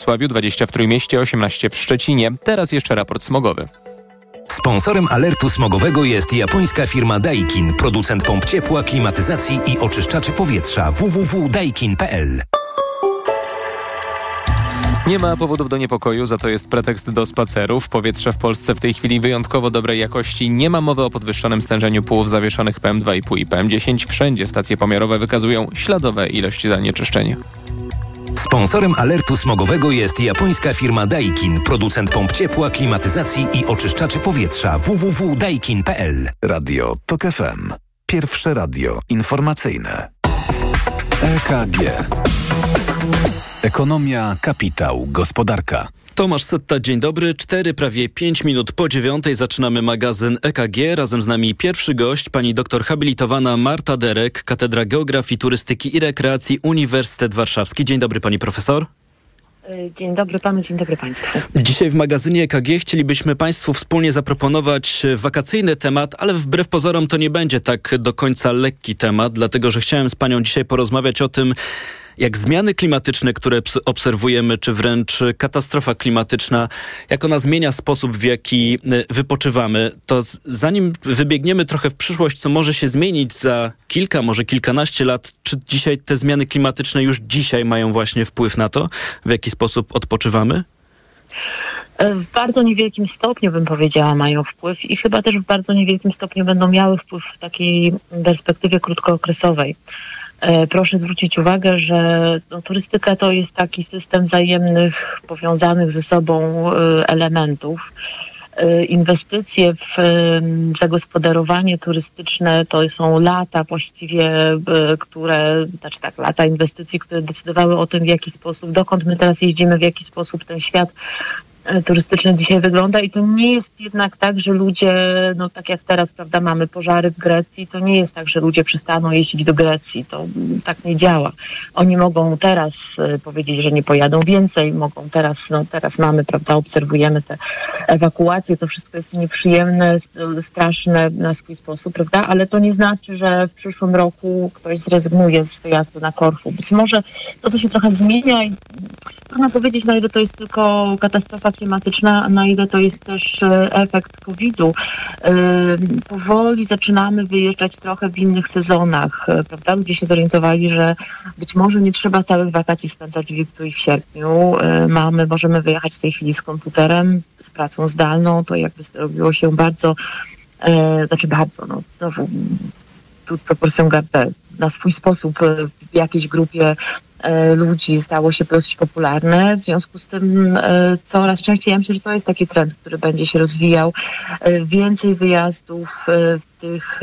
Sławiu 20 w Trójmieście, 18 w Szczecinie. Teraz jeszcze raport smogowy. Sponsorem alertu smogowego jest japońska firma Daikin, producent pomp ciepła, klimatyzacji i oczyszczaczy powietrza www.daikin.pl. Nie ma powodów do niepokoju, za to jest pretekst do spacerów. Powietrze w Polsce w tej chwili wyjątkowo dobrej jakości. Nie ma mowy o podwyższonym stężeniu półów zawieszonych PM2,5 i PM10. Wszędzie stacje pomiarowe wykazują śladowe ilości zanieczyszczenia. Sponsorem alertu smogowego jest japońska firma Daikin, producent pomp ciepła, klimatyzacji i oczyszczaczy powietrza www.daikin.pl. Radio TOK FM. Pierwsze radio informacyjne. EKG. Ekonomia, kapitał, gospodarka. Tomasz Setta, dzień dobry. Cztery, prawie pięć minut po dziewiątej zaczynamy magazyn EKG. Razem z nami pierwszy gość, pani doktor habilitowana Marta Derek, Katedra Geografii, Turystyki i Rekreacji, Uniwersytet Warszawski. Dzień dobry pani profesor. Dzień dobry panu, dzień dobry państwu. Dzisiaj w magazynie EKG chcielibyśmy państwu wspólnie zaproponować wakacyjny temat, ale wbrew pozorom to nie będzie tak do końca lekki temat, dlatego że chciałem z panią dzisiaj porozmawiać o tym, jak zmiany klimatyczne, które obserwujemy, czy wręcz katastrofa klimatyczna, jak ona zmienia sposób, w jaki y, wypoczywamy, to zanim wybiegniemy trochę w przyszłość, co może się zmienić za kilka, może kilkanaście lat, czy dzisiaj te zmiany klimatyczne już dzisiaj mają właśnie wpływ na to, w jaki sposób odpoczywamy? E, w bardzo niewielkim stopniu, bym powiedziała, mają wpływ i chyba też w bardzo niewielkim stopniu będą miały wpływ w takiej perspektywie krótkookresowej. E, proszę zwrócić uwagę, że no, turystyka to jest taki system wzajemnych, powiązanych ze sobą e, elementów. E, inwestycje w zagospodarowanie turystyczne to są lata właściwie, które, znaczy tak, lata inwestycji, które decydowały o tym, w jaki sposób, dokąd my teraz jeździmy, w jaki sposób ten świat turystyczne dzisiaj wygląda i to nie jest jednak tak, że ludzie, no tak jak teraz, prawda, mamy pożary w Grecji, to nie jest tak, że ludzie przestaną jeździć do Grecji, to tak nie działa. Oni mogą teraz e, powiedzieć, że nie pojadą więcej, mogą teraz, no teraz mamy, prawda, obserwujemy te ewakuacje, to wszystko jest nieprzyjemne, straszne na swój sposób, prawda, ale to nie znaczy, że w przyszłym roku ktoś zrezygnuje z wyjazdu na Korfu. Być może to, co się trochę zmienia i trudno powiedzieć, na ile to jest tylko katastrofa klimatyczna, na ile to jest też e, efekt COVID-u. E, powoli zaczynamy wyjeżdżać trochę w innych sezonach, e, prawda? Ludzie się zorientowali, że być może nie trzeba całych wakacji spędzać w lipcu i w sierpniu. Mamy, możemy wyjechać w tej chwili z komputerem, z pracą zdalną, to jakby zrobiło się bardzo, znaczy bardzo, no znowu tu proporcją gardę na swój sposób w jakiejś grupie ludzi stało się dosyć popularne. W związku z tym e, coraz częściej, ja myślę, że to jest taki trend, który będzie się rozwijał. E, więcej wyjazdów w tych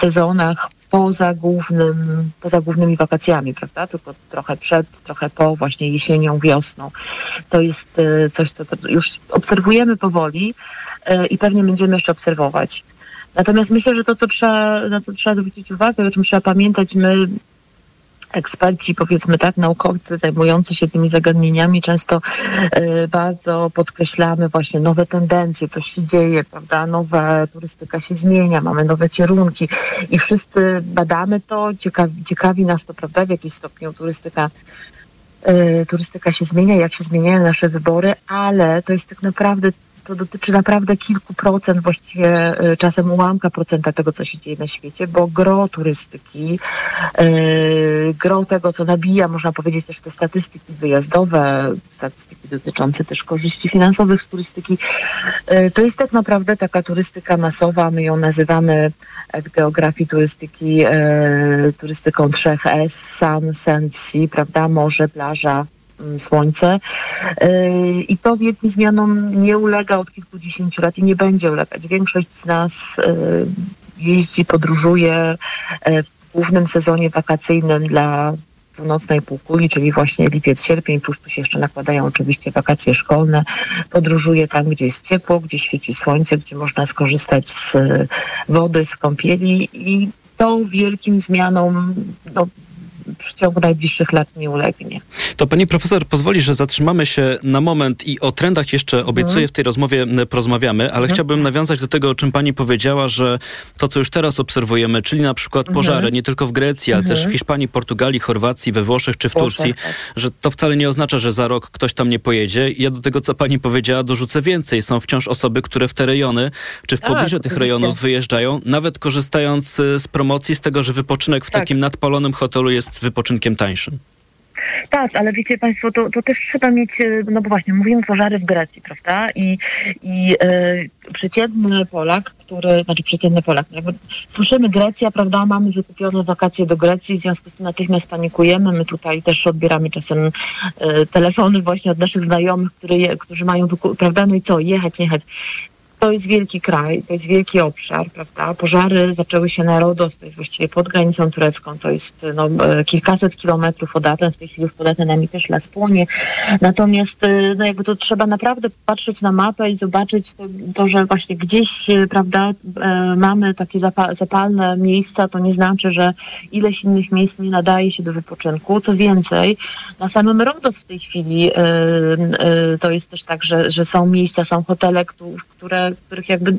sezonach poza głównym, poza głównymi wakacjami, prawda? Tylko trochę przed, trochę po, właśnie jesienią, wiosną. To jest coś, co już obserwujemy powoli i pewnie będziemy jeszcze obserwować. Natomiast myślę, że to, co trzeba, na co trzeba zwrócić uwagę, o czym trzeba pamiętać, my eksperci, powiedzmy tak, naukowcy zajmujący się tymi zagadnieniami często y, bardzo podkreślamy właśnie nowe tendencje, co się dzieje, prawda, nowa turystyka się zmienia, mamy nowe kierunki i wszyscy badamy to, ciekawi, ciekawi nas to, prawda, w jakiś stopniu turystyka y, turystyka się zmienia, jak się zmieniają nasze wybory, ale to jest tak naprawdę to dotyczy naprawdę kilku procent, właściwie e, czasem ułamka procenta tego, co się dzieje na świecie, bo gro turystyki, e, gro tego, co nabija, można powiedzieć też te statystyki wyjazdowe, statystyki dotyczące też korzyści finansowych z turystyki, e, to jest tak naprawdę taka turystyka masowa, my ją nazywamy w geografii turystyki turystyką trzech S, sun, sand, sea, prawda, morze, plaża, słońce. Y, I to wielkim zmianom nie ulega od kilkudziesięciu lat i nie będzie ulegać. Większość z nas y, jeździ, podróżuje y, w głównym sezonie wakacyjnym dla północnej półkuli, czyli właśnie lipiec, sierpień, plus tu się jeszcze nakładają oczywiście wakacje szkolne. Podróżuje tam, gdzie jest ciepło, gdzie świeci słońce, gdzie można skorzystać z wody, z kąpieli i to wielkim zmianom no, w ciągu najbliższych lat nie ulegnie. To pani profesor pozwoli, że zatrzymamy się na moment i o trendach jeszcze obiecuję mhm. w tej rozmowie porozmawiamy, ale mhm. chciałbym nawiązać do tego, o czym pani powiedziała, że to, co już teraz obserwujemy, czyli na przykład pożary, mhm. nie tylko w Grecji, ale też w Hiszpanii, Portugalii, Chorwacji, we Włoszech czy w Turcji, tak. że to wcale nie oznacza, że za rok ktoś tam nie pojedzie. Ja do tego, co pani powiedziała, dorzucę więcej. Są wciąż osoby, które w te rejony, czy w tak, pobliżu tych rejonów wyjeżdżają, nawet korzystając y, z promocji, z tego, że wypoczynek w tak. takim nadpalonym hotelu jest wypoczynkiem tańszym. Tak, ale wiecie Państwo, to, to też trzeba mieć, e, no bo właśnie, mówimy pożary w Grecji, prawda? I, i e, przeciętny Polak, który, znaczy przeciętny Polak, no jakby słyszymy Grecja, prawda, mamy wykupione wakacje do Grecji, w związku z tym natychmiast panikujemy. My tutaj też odbieramy czasem e, telefony właśnie od naszych znajomych, który, którzy mają, prawda, no i co, jechać, jechać to jest wielki kraj, to jest wielki obszar, prawda? Pożary zaczęły się na Rodos, to jest właściwie pod granicą turecką, to jest no, e, kilkaset kilometrów od Aten, w tej chwili pod Atenami też las płonie. Natomiast e, no, jakby to trzeba naprawdę patrzeć na mapę i zobaczyć to, to że właśnie gdzieś, e, prawda, mamy takie zapalne miejsca, to nie znaczy, że ileś innych miejsc nie nadaje się do wypoczynku. Co więcej, na samym Rodos w tej chwili to jest też tak, że, że są miejsca, są hotele, które których jakby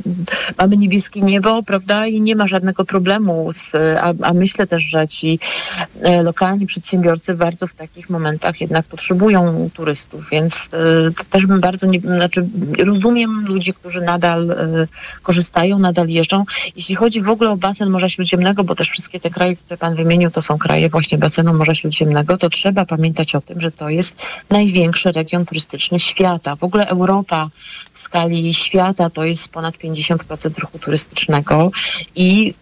mamy niebieskie niebo, prawda, i nie ma żadnego problemu, z, a, a myślę też, że ci e, lokalni przedsiębiorcy bardzo w takich momentach jednak potrzebują turystów, więc e, też bym bardzo, nie, znaczy rozumiem ludzi, którzy nadal e, korzystają, nadal jeżdżą. Jeśli chodzi w ogóle o basen Morza Śródziemnego, bo też wszystkie te kraje, które Pan wymienił, to są kraje właśnie basenu Morza Śródziemnego, to trzeba pamiętać o tym, że to jest największy region turystyczny świata. W ogóle Europa skali świata to jest ponad 50% ruchu turystycznego i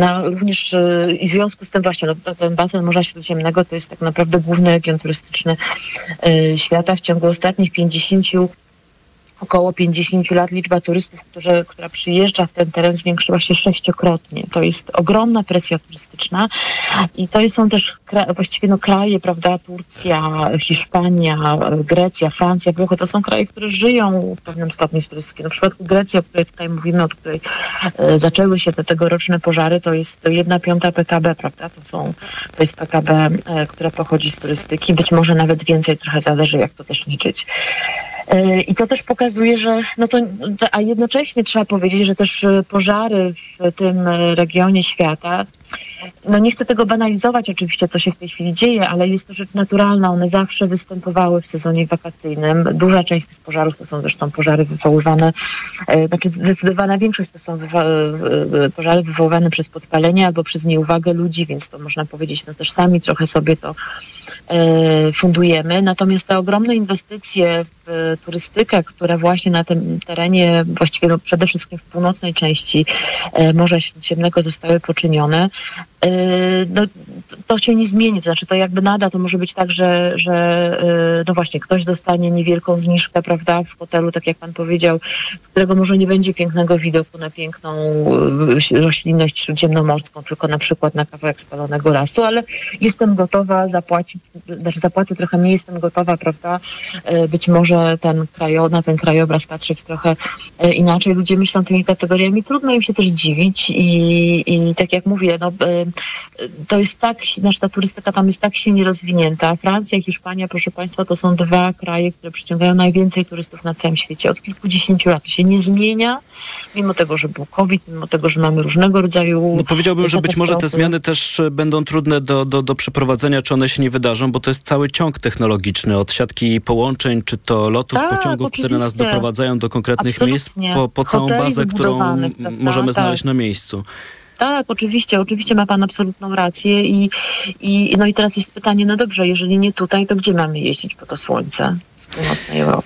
no, również e, i w związku z tym właśnie no, ten basen Morza Śródziemnego to jest tak naprawdę główny region turystyczny e, świata. W ciągu ostatnich 50 około 50 lat liczba turystów, którzy, która przyjeżdża w ten teren zwiększyła się sześciokrotnie. To jest ogromna presja turystyczna i to są też właściwie no, kraje, prawda, Turcja, Hiszpania, Grecja, Francja, Włochy, to są kraje, które żyją w pewnym stopniu z turystyki. Na przykład Grecja, o której tutaj mówimy, od której e, zaczęły się te tegoroczne pożary, to jest jedna piąta PKB, prawda, to są, to jest PKB, e, które pochodzi z turystyki, być może nawet więcej, trochę zależy jak to też liczyć. E, I to też pokazuje, że no to, a jednocześnie trzeba powiedzieć, że też e, pożary w tym e, regionie świata, no nie chcę tego banalizować oczywiście, co się w tej chwili dzieje, ale jest to rzecz naturalna. One zawsze występowały w sezonie wakacyjnym. Duża część tych pożarów to są zresztą pożary wywoływane, znaczy zdecydowana większość to są pożary wywoływane przez podpalenie albo przez nieuwagę ludzi, więc to można powiedzieć, no też sami trochę sobie to fundujemy. Natomiast te ogromne inwestycje w turystykę, które właśnie na tym terenie, właściwie no przede wszystkim w północnej części e, Morza Śródziemnego zostały poczynione, e, no, to się nie zmieni. To znaczy to jakby nada, to może być tak, że, że e, no właśnie ktoś dostanie niewielką zniżkę, prawda, w hotelu, tak jak pan powiedział, którego może nie będzie pięknego widoku na piękną roślinność śródziemnomorską, tylko na przykład na kawałek spalonego lasu, ale jestem gotowa zapłacić, znaczy zapłacę trochę mniej, jestem gotowa, prawda, być może ten krajo, na ten krajobraz patrzeć trochę inaczej. Ludzie myślą tymi kategoriami, trudno im się też dziwić i, i tak jak mówię, no, to jest tak, nasza ta turystyka tam jest tak silnie rozwinięta. Francja i Hiszpania, proszę Państwa, to są dwa kraje, które przyciągają najwięcej turystów na całym świecie. Od kilkudziesięciu lat to się nie zmienia, mimo tego, że był COVID, mimo tego, że mamy różnego rodzaju... No powiedziałbym, że być może te zmiany też będą trudne do, do, do przeprowadzenia, czy one się nie wydarzą, bo to jest cały ciąg technologiczny, od siatki połączeń, czy to lotów, tak, pociągów, oczywiście. które nas doprowadzają do konkretnych Absolutnie. miejsc, po, po całą bazę, którą możemy tak. znaleźć na miejscu. Tak, oczywiście, oczywiście ma Pan absolutną rację i, i no i teraz jest pytanie, no dobrze, jeżeli nie tutaj, to gdzie mamy jeździć po to słońce?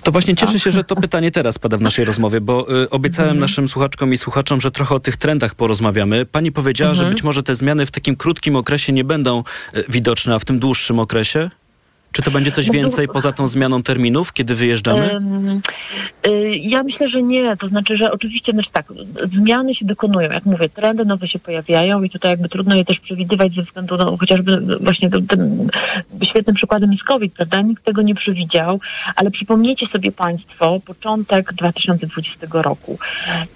To właśnie cieszę tak? się, że to pytanie teraz pada w naszej rozmowie, bo y, obiecałem mhm. naszym słuchaczkom i słuchaczom, że trochę o tych trendach porozmawiamy. Pani powiedziała, mhm. że być może te zmiany w takim krótkim okresie nie będą y, widoczne, a w tym dłuższym okresie? Czy to będzie coś no więcej poza tą zmianą terminów, kiedy wyjeżdżamy? Um, ja myślę, że nie. To znaczy, że oczywiście, znaczy tak, zmiany się dokonują. Jak mówię, trendy nowe się pojawiają i tutaj jakby trudno je też przewidywać ze względu na no, chociażby właśnie tym świetnym przykładem jest COVID, prawda? Nikt tego nie przewidział, ale przypomnijcie sobie Państwo początek 2020 roku.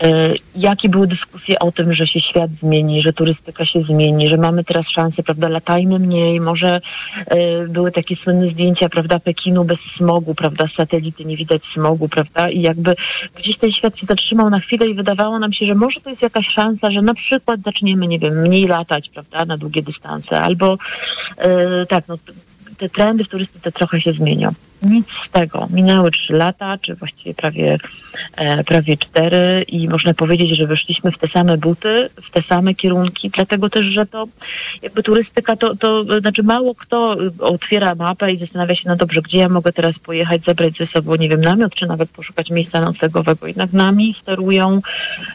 Y, jakie były dyskusje o tym, że się świat zmieni, że turystyka się zmieni, że mamy teraz szansę, prawda, latajmy mniej, może y, były takie słynne zdjęcia, prawda, Pekinu bez smogu, prawda, satelity, nie widać smogu, prawda, i jakby gdzieś ten świat się zatrzymał na chwilę i wydawało nam się, że może to jest jakaś szansa, że na przykład zaczniemy, nie wiem, mniej latać, prawda, na długie dystanse, albo yy, tak, no te trendy w turystyce trochę się zmienią. Nic z tego. Minęły trzy lata, czy właściwie prawie, e, prawie cztery i można powiedzieć, że weszliśmy w te same buty, w te same kierunki, dlatego też, że to jakby turystyka to, to znaczy mało kto otwiera mapę i zastanawia się, no dobrze, gdzie ja mogę teraz pojechać, zabrać ze sobą, nie wiem, namiot, czy nawet poszukać miejsca noclegowego. Jednak nami sterują,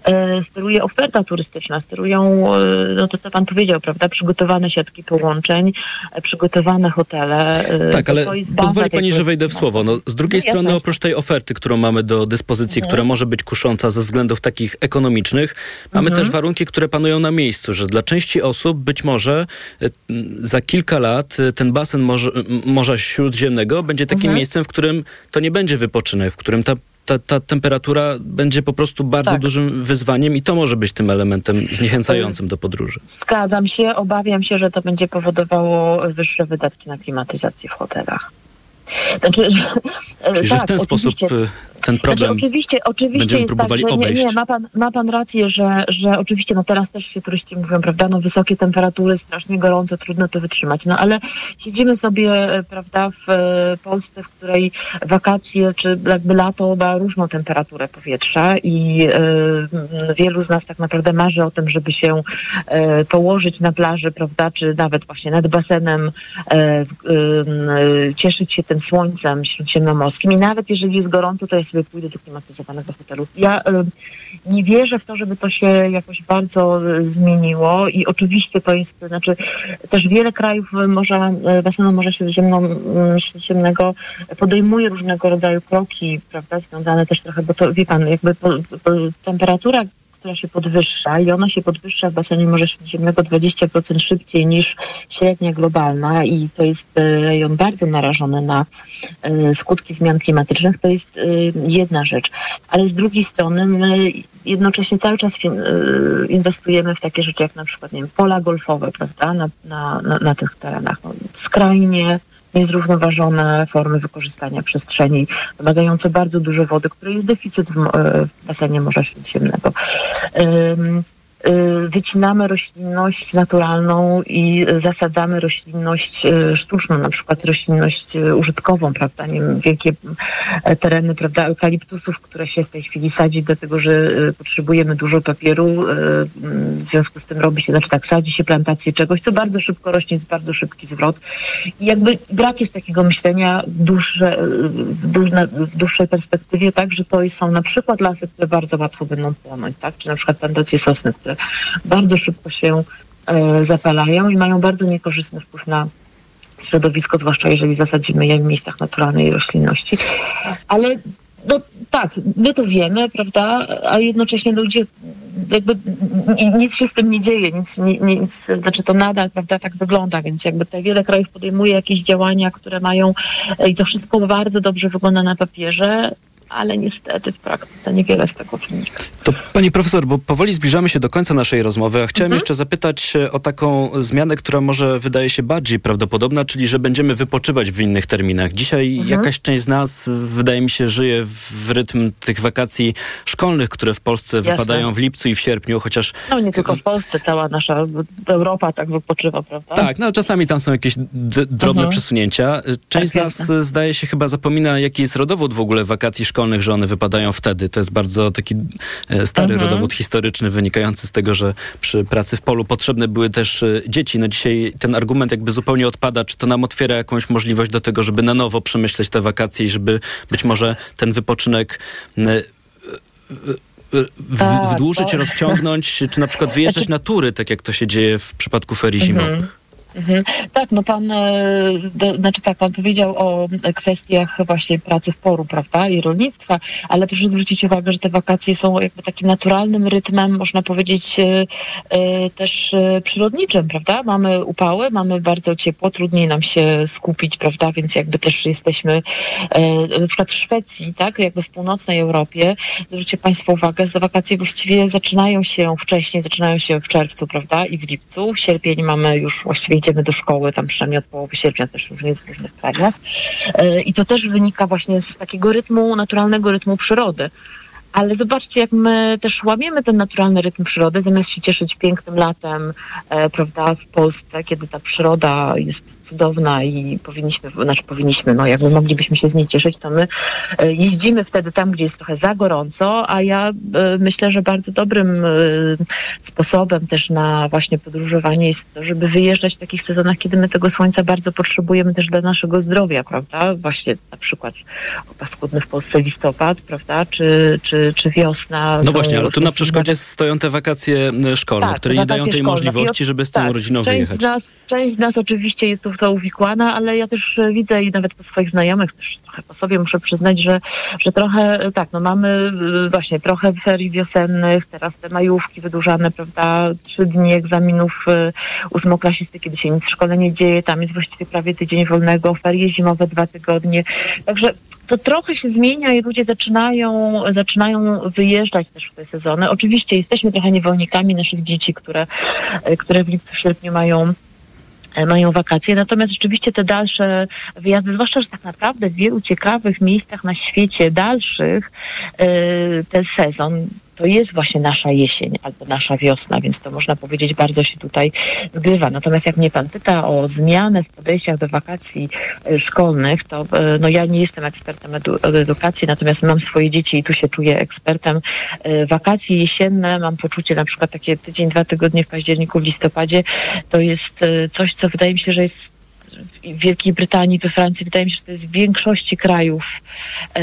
e, steruje oferta turystyczna, sterują, e, no to co pan powiedział, prawda, przygotowane siatki połączeń, e, przygotowane hotele. E, tak, ale pozwoli pani, że wejdę w słowo. No, z drugiej no, strony, oprócz tej oferty, którą mamy do dyspozycji, mhm. która może być kusząca ze względów takich ekonomicznych, mamy mhm. też warunki, które panują na miejscu, że dla części osób być może e, za kilka lat e, ten basen Morza, Morza Śródziemnego będzie takim mhm. miejscem, w którym to nie będzie wypoczynek, w którym ta ta, ta, temperatura będzie po prostu bardzo tak. dużym wyzwaniem i to może być tym elementem zniechęcającym do podróży. Zgadzam się, obawiam się, że to będzie powodowało wyższe wydatki na klimatyzację w hotelach. Znaczy, że, Czyli, tak, że w ten sposób ten problem znaczy, oczywiście, oczywiście będziemy jest próbowali tak, obejść. Nie, nie, ma, pan, ma pan rację, że, że oczywiście no teraz też się turyści mówią, prawda, no wysokie temperatury, strasznie gorąco, trudno to wytrzymać, no ale siedzimy sobie, prawda, w e, Polsce, w której wakacje czy jakby lato ma różną temperaturę powietrza i y, wielu z nas tak naprawdę marzy o tym, żeby się y, położyć na plaży, prawda, czy nawet właśnie nad basenem, y, cieszyć się tym słońcem śródziemnomorskim i nawet jeżeli jest gorąco, to jest sobie pójdę do klimatyzowanego hotelu. Ja y, nie wierzę w to, żeby to się jakoś bardzo y, zmieniło i oczywiście to jest, znaczy też wiele krajów morza, y, basenu Morza Śródziemno, mm, Śródziemnego podejmuje różnego rodzaju kroki, prawda, związane też trochę, bo to wie pan, jakby po, po, temperatura która się podwyższa i ona się podwyższa w basenie Morza Śródziemnego 20% szybciej niż średnia globalna i to jest rejon bardzo narażony na e, skutki zmian klimatycznych, to jest e, jedna rzecz. Ale z drugiej strony my jednocześnie cały czas e, inwestujemy w takie rzeczy jak na przykład nie wiem, pola golfowe, prawda, na, na, na, tych terenach. No, skrajnie niezrównoważone formy wykorzystania przestrzeni, wymagające bardzo dużo wody, który jest deficyt w, e, w basenie Morza Śródziemnego. Y, wycinamy roślinność naturalną i zasadzamy roślinność y, sztuczną, na przykład roślinność y, użytkową, prawda, nie wiem, wielkie e, tereny, prawda, eukaliptusów, które się w tej chwili sadzi, dlatego że potrzebujemy dużo papieru, w związku z tym robi się, znaczy tak, sadzi się plantację czegoś, co bardzo szybko rośnie, jest bardzo szybki zwrot. I jakby brak jest takiego myślenia dłuższe, w dłuższej perspektywie, tak, że to są na przykład lasy, które bardzo łatwo będą płonąć, tak, czy na przykład plantacje sosny, które bardzo szybko się e, zapalają i mają bardzo niekorzystny wpływ na środowisko, zwłaszcza jeżeli zasadzimy je w miejscach naturalnej roślinności. Ale no tak, my to wiemy, prawda, a jednocześnie ludzie jakby nic się z tym nie dzieje, nic, nic, znaczy to nadal, prawda, tak wygląda, więc jakby tutaj wiele krajów podejmuje jakieś działania, które mają i to wszystko bardzo dobrze wygląda na papierze, ale niestety w praktyce niewiele z tego wynika. To pani profesor, bo powoli zbliżamy się do końca naszej rozmowy, a chciałem mhm. jeszcze zapytać o taką zmianę, która może wydaje się bardziej prawdopodobna, czyli że będziemy wypoczywać w innych terminach. Dzisiaj mhm. jakaś część z nas, wydaje mi się, żyje w rytm tych wakacji szkolnych, które w Polsce Jasne. wypadają w lipcu i w sierpniu, chociaż... No nie tylko w Polsce, cała nasza Europa tak wypoczywa, prawda? Tak, no czasami tam są jakieś drobne mhm. przesunięcia. Część tak, z nas jasne. zdaje się chyba zapomina, jaki jest rodowód w ogóle wakacji szkolnych szkolnych, że one wypadają wtedy. To jest bardzo taki e, stary mhm. rodowód historyczny, wynikający z tego, że przy pracy w polu potrzebne były też e, dzieci. No dzisiaj ten argument jakby zupełnie odpada. Czy to nam otwiera jakąś możliwość do tego, żeby na nowo przemyśleć te wakacje i żeby być może ten wypoczynek e, w, tak, wdłużyć, rozciągnąć, czy na przykład wyjeżdżać znaczy... na tury, tak jak to się dzieje w przypadku ferii mhm. zimowych? Mhm. Tak, no pan, e, do, znaczy tak, pan powiedział o kwestiach właśnie pracy w poru, prawda, i rolnictwa, ale proszę zwrócić uwagę, że te wakacje są jakby takim naturalnym rytmem, można powiedzieć, e, e, też przyrodniczym, prawda? Mamy upały, mamy bardzo ciepło, trudniej nam się skupić, prawda, więc jakby też jesteśmy na przykład w Szwecji, tak, jakby w północnej Europie, zwróćcie Państwo uwagę, że wakacje właściwie zaczynają się wcześniej, zaczynają się w czerwcu, prawda, i w lipcu, w sierpień mamy już właściwie idziemy do szkoły, tam przynajmniej od połowy sierpnia też różnie w różnych krajach. E, I to też wynika właśnie z takiego rytmu, naturalnego rytmu przyrody. Ale zobaczcie, jak my też łamiemy ten naturalny rytm przyrody, zamiast się cieszyć pięknym latem, e, prawda, w Polsce, kiedy ta przyroda jest cudowna i powinniśmy, znaczy powinniśmy, no jakby moglibyśmy się z niej cieszyć, to my e, jeździmy wtedy tam, gdzie jest trochę za gorąco, a ja e, myślę, że bardzo dobrym e, sposobem też na właśnie podróżowanie jest to, żeby wyjeżdżać w takich sezonach, kiedy my tego słońca bardzo potrzebujemy też dla naszego zdrowia, prawda? Właśnie na przykład paskudny w Polsce listopad, prawda? Czy, czy, czy wiosna. No właśnie, ale tu na przeszkodzie stoją te wakacje szkolne, tak, które nie dają tej szkolne. możliwości, żeby z całą tak, rodziną część wyjechać. Z nas, część z nas oczywiście jest tu to uwikłana, ale ja też widzę i nawet po swoich znajomych, też trochę po sobie muszę przyznać, że, że trochę tak, no mamy właśnie trochę ferii wiosennych, teraz te majówki wydłużane, prawda, trzy dni egzaminów ósmoklasisty, kiedy się nic w szkole nie dzieje, tam jest właściwie prawie tydzień wolnego, ferie zimowe dwa tygodnie, także to trochę się zmienia i ludzie zaczynają, zaczynają wyjeżdżać też w te sezony. Oczywiście jesteśmy trochę niewolnikami naszych dzieci, które, y, które w lipcu, w sierpniu mają E, mają wakacje. Natomiast rzeczywiście te dalsze wyjazdy, zwłaszcza, że tak naprawdę w wielu ciekawych miejscach na świecie dalszych e, ten sezon to jest właśnie nasza jesień albo nasza wiosna, więc to można powiedzieć bardzo się tutaj zgrywa. Natomiast jak mnie pan pyta o zmianę w podejściach do wakacji e, szkolnych, to e, no ja nie jestem ekspertem edu edukacji, natomiast mam swoje dzieci i tu się czuję ekspertem. E, wakacje jesienne, mam poczucie na przykład takie tydzień, dwa tygodnie w październiku, w listopadzie, to jest coś, co wydaje mi się, że jest w Wielkiej Brytanii, we Francji, wydaje mi się, że to jest w większości krajów e,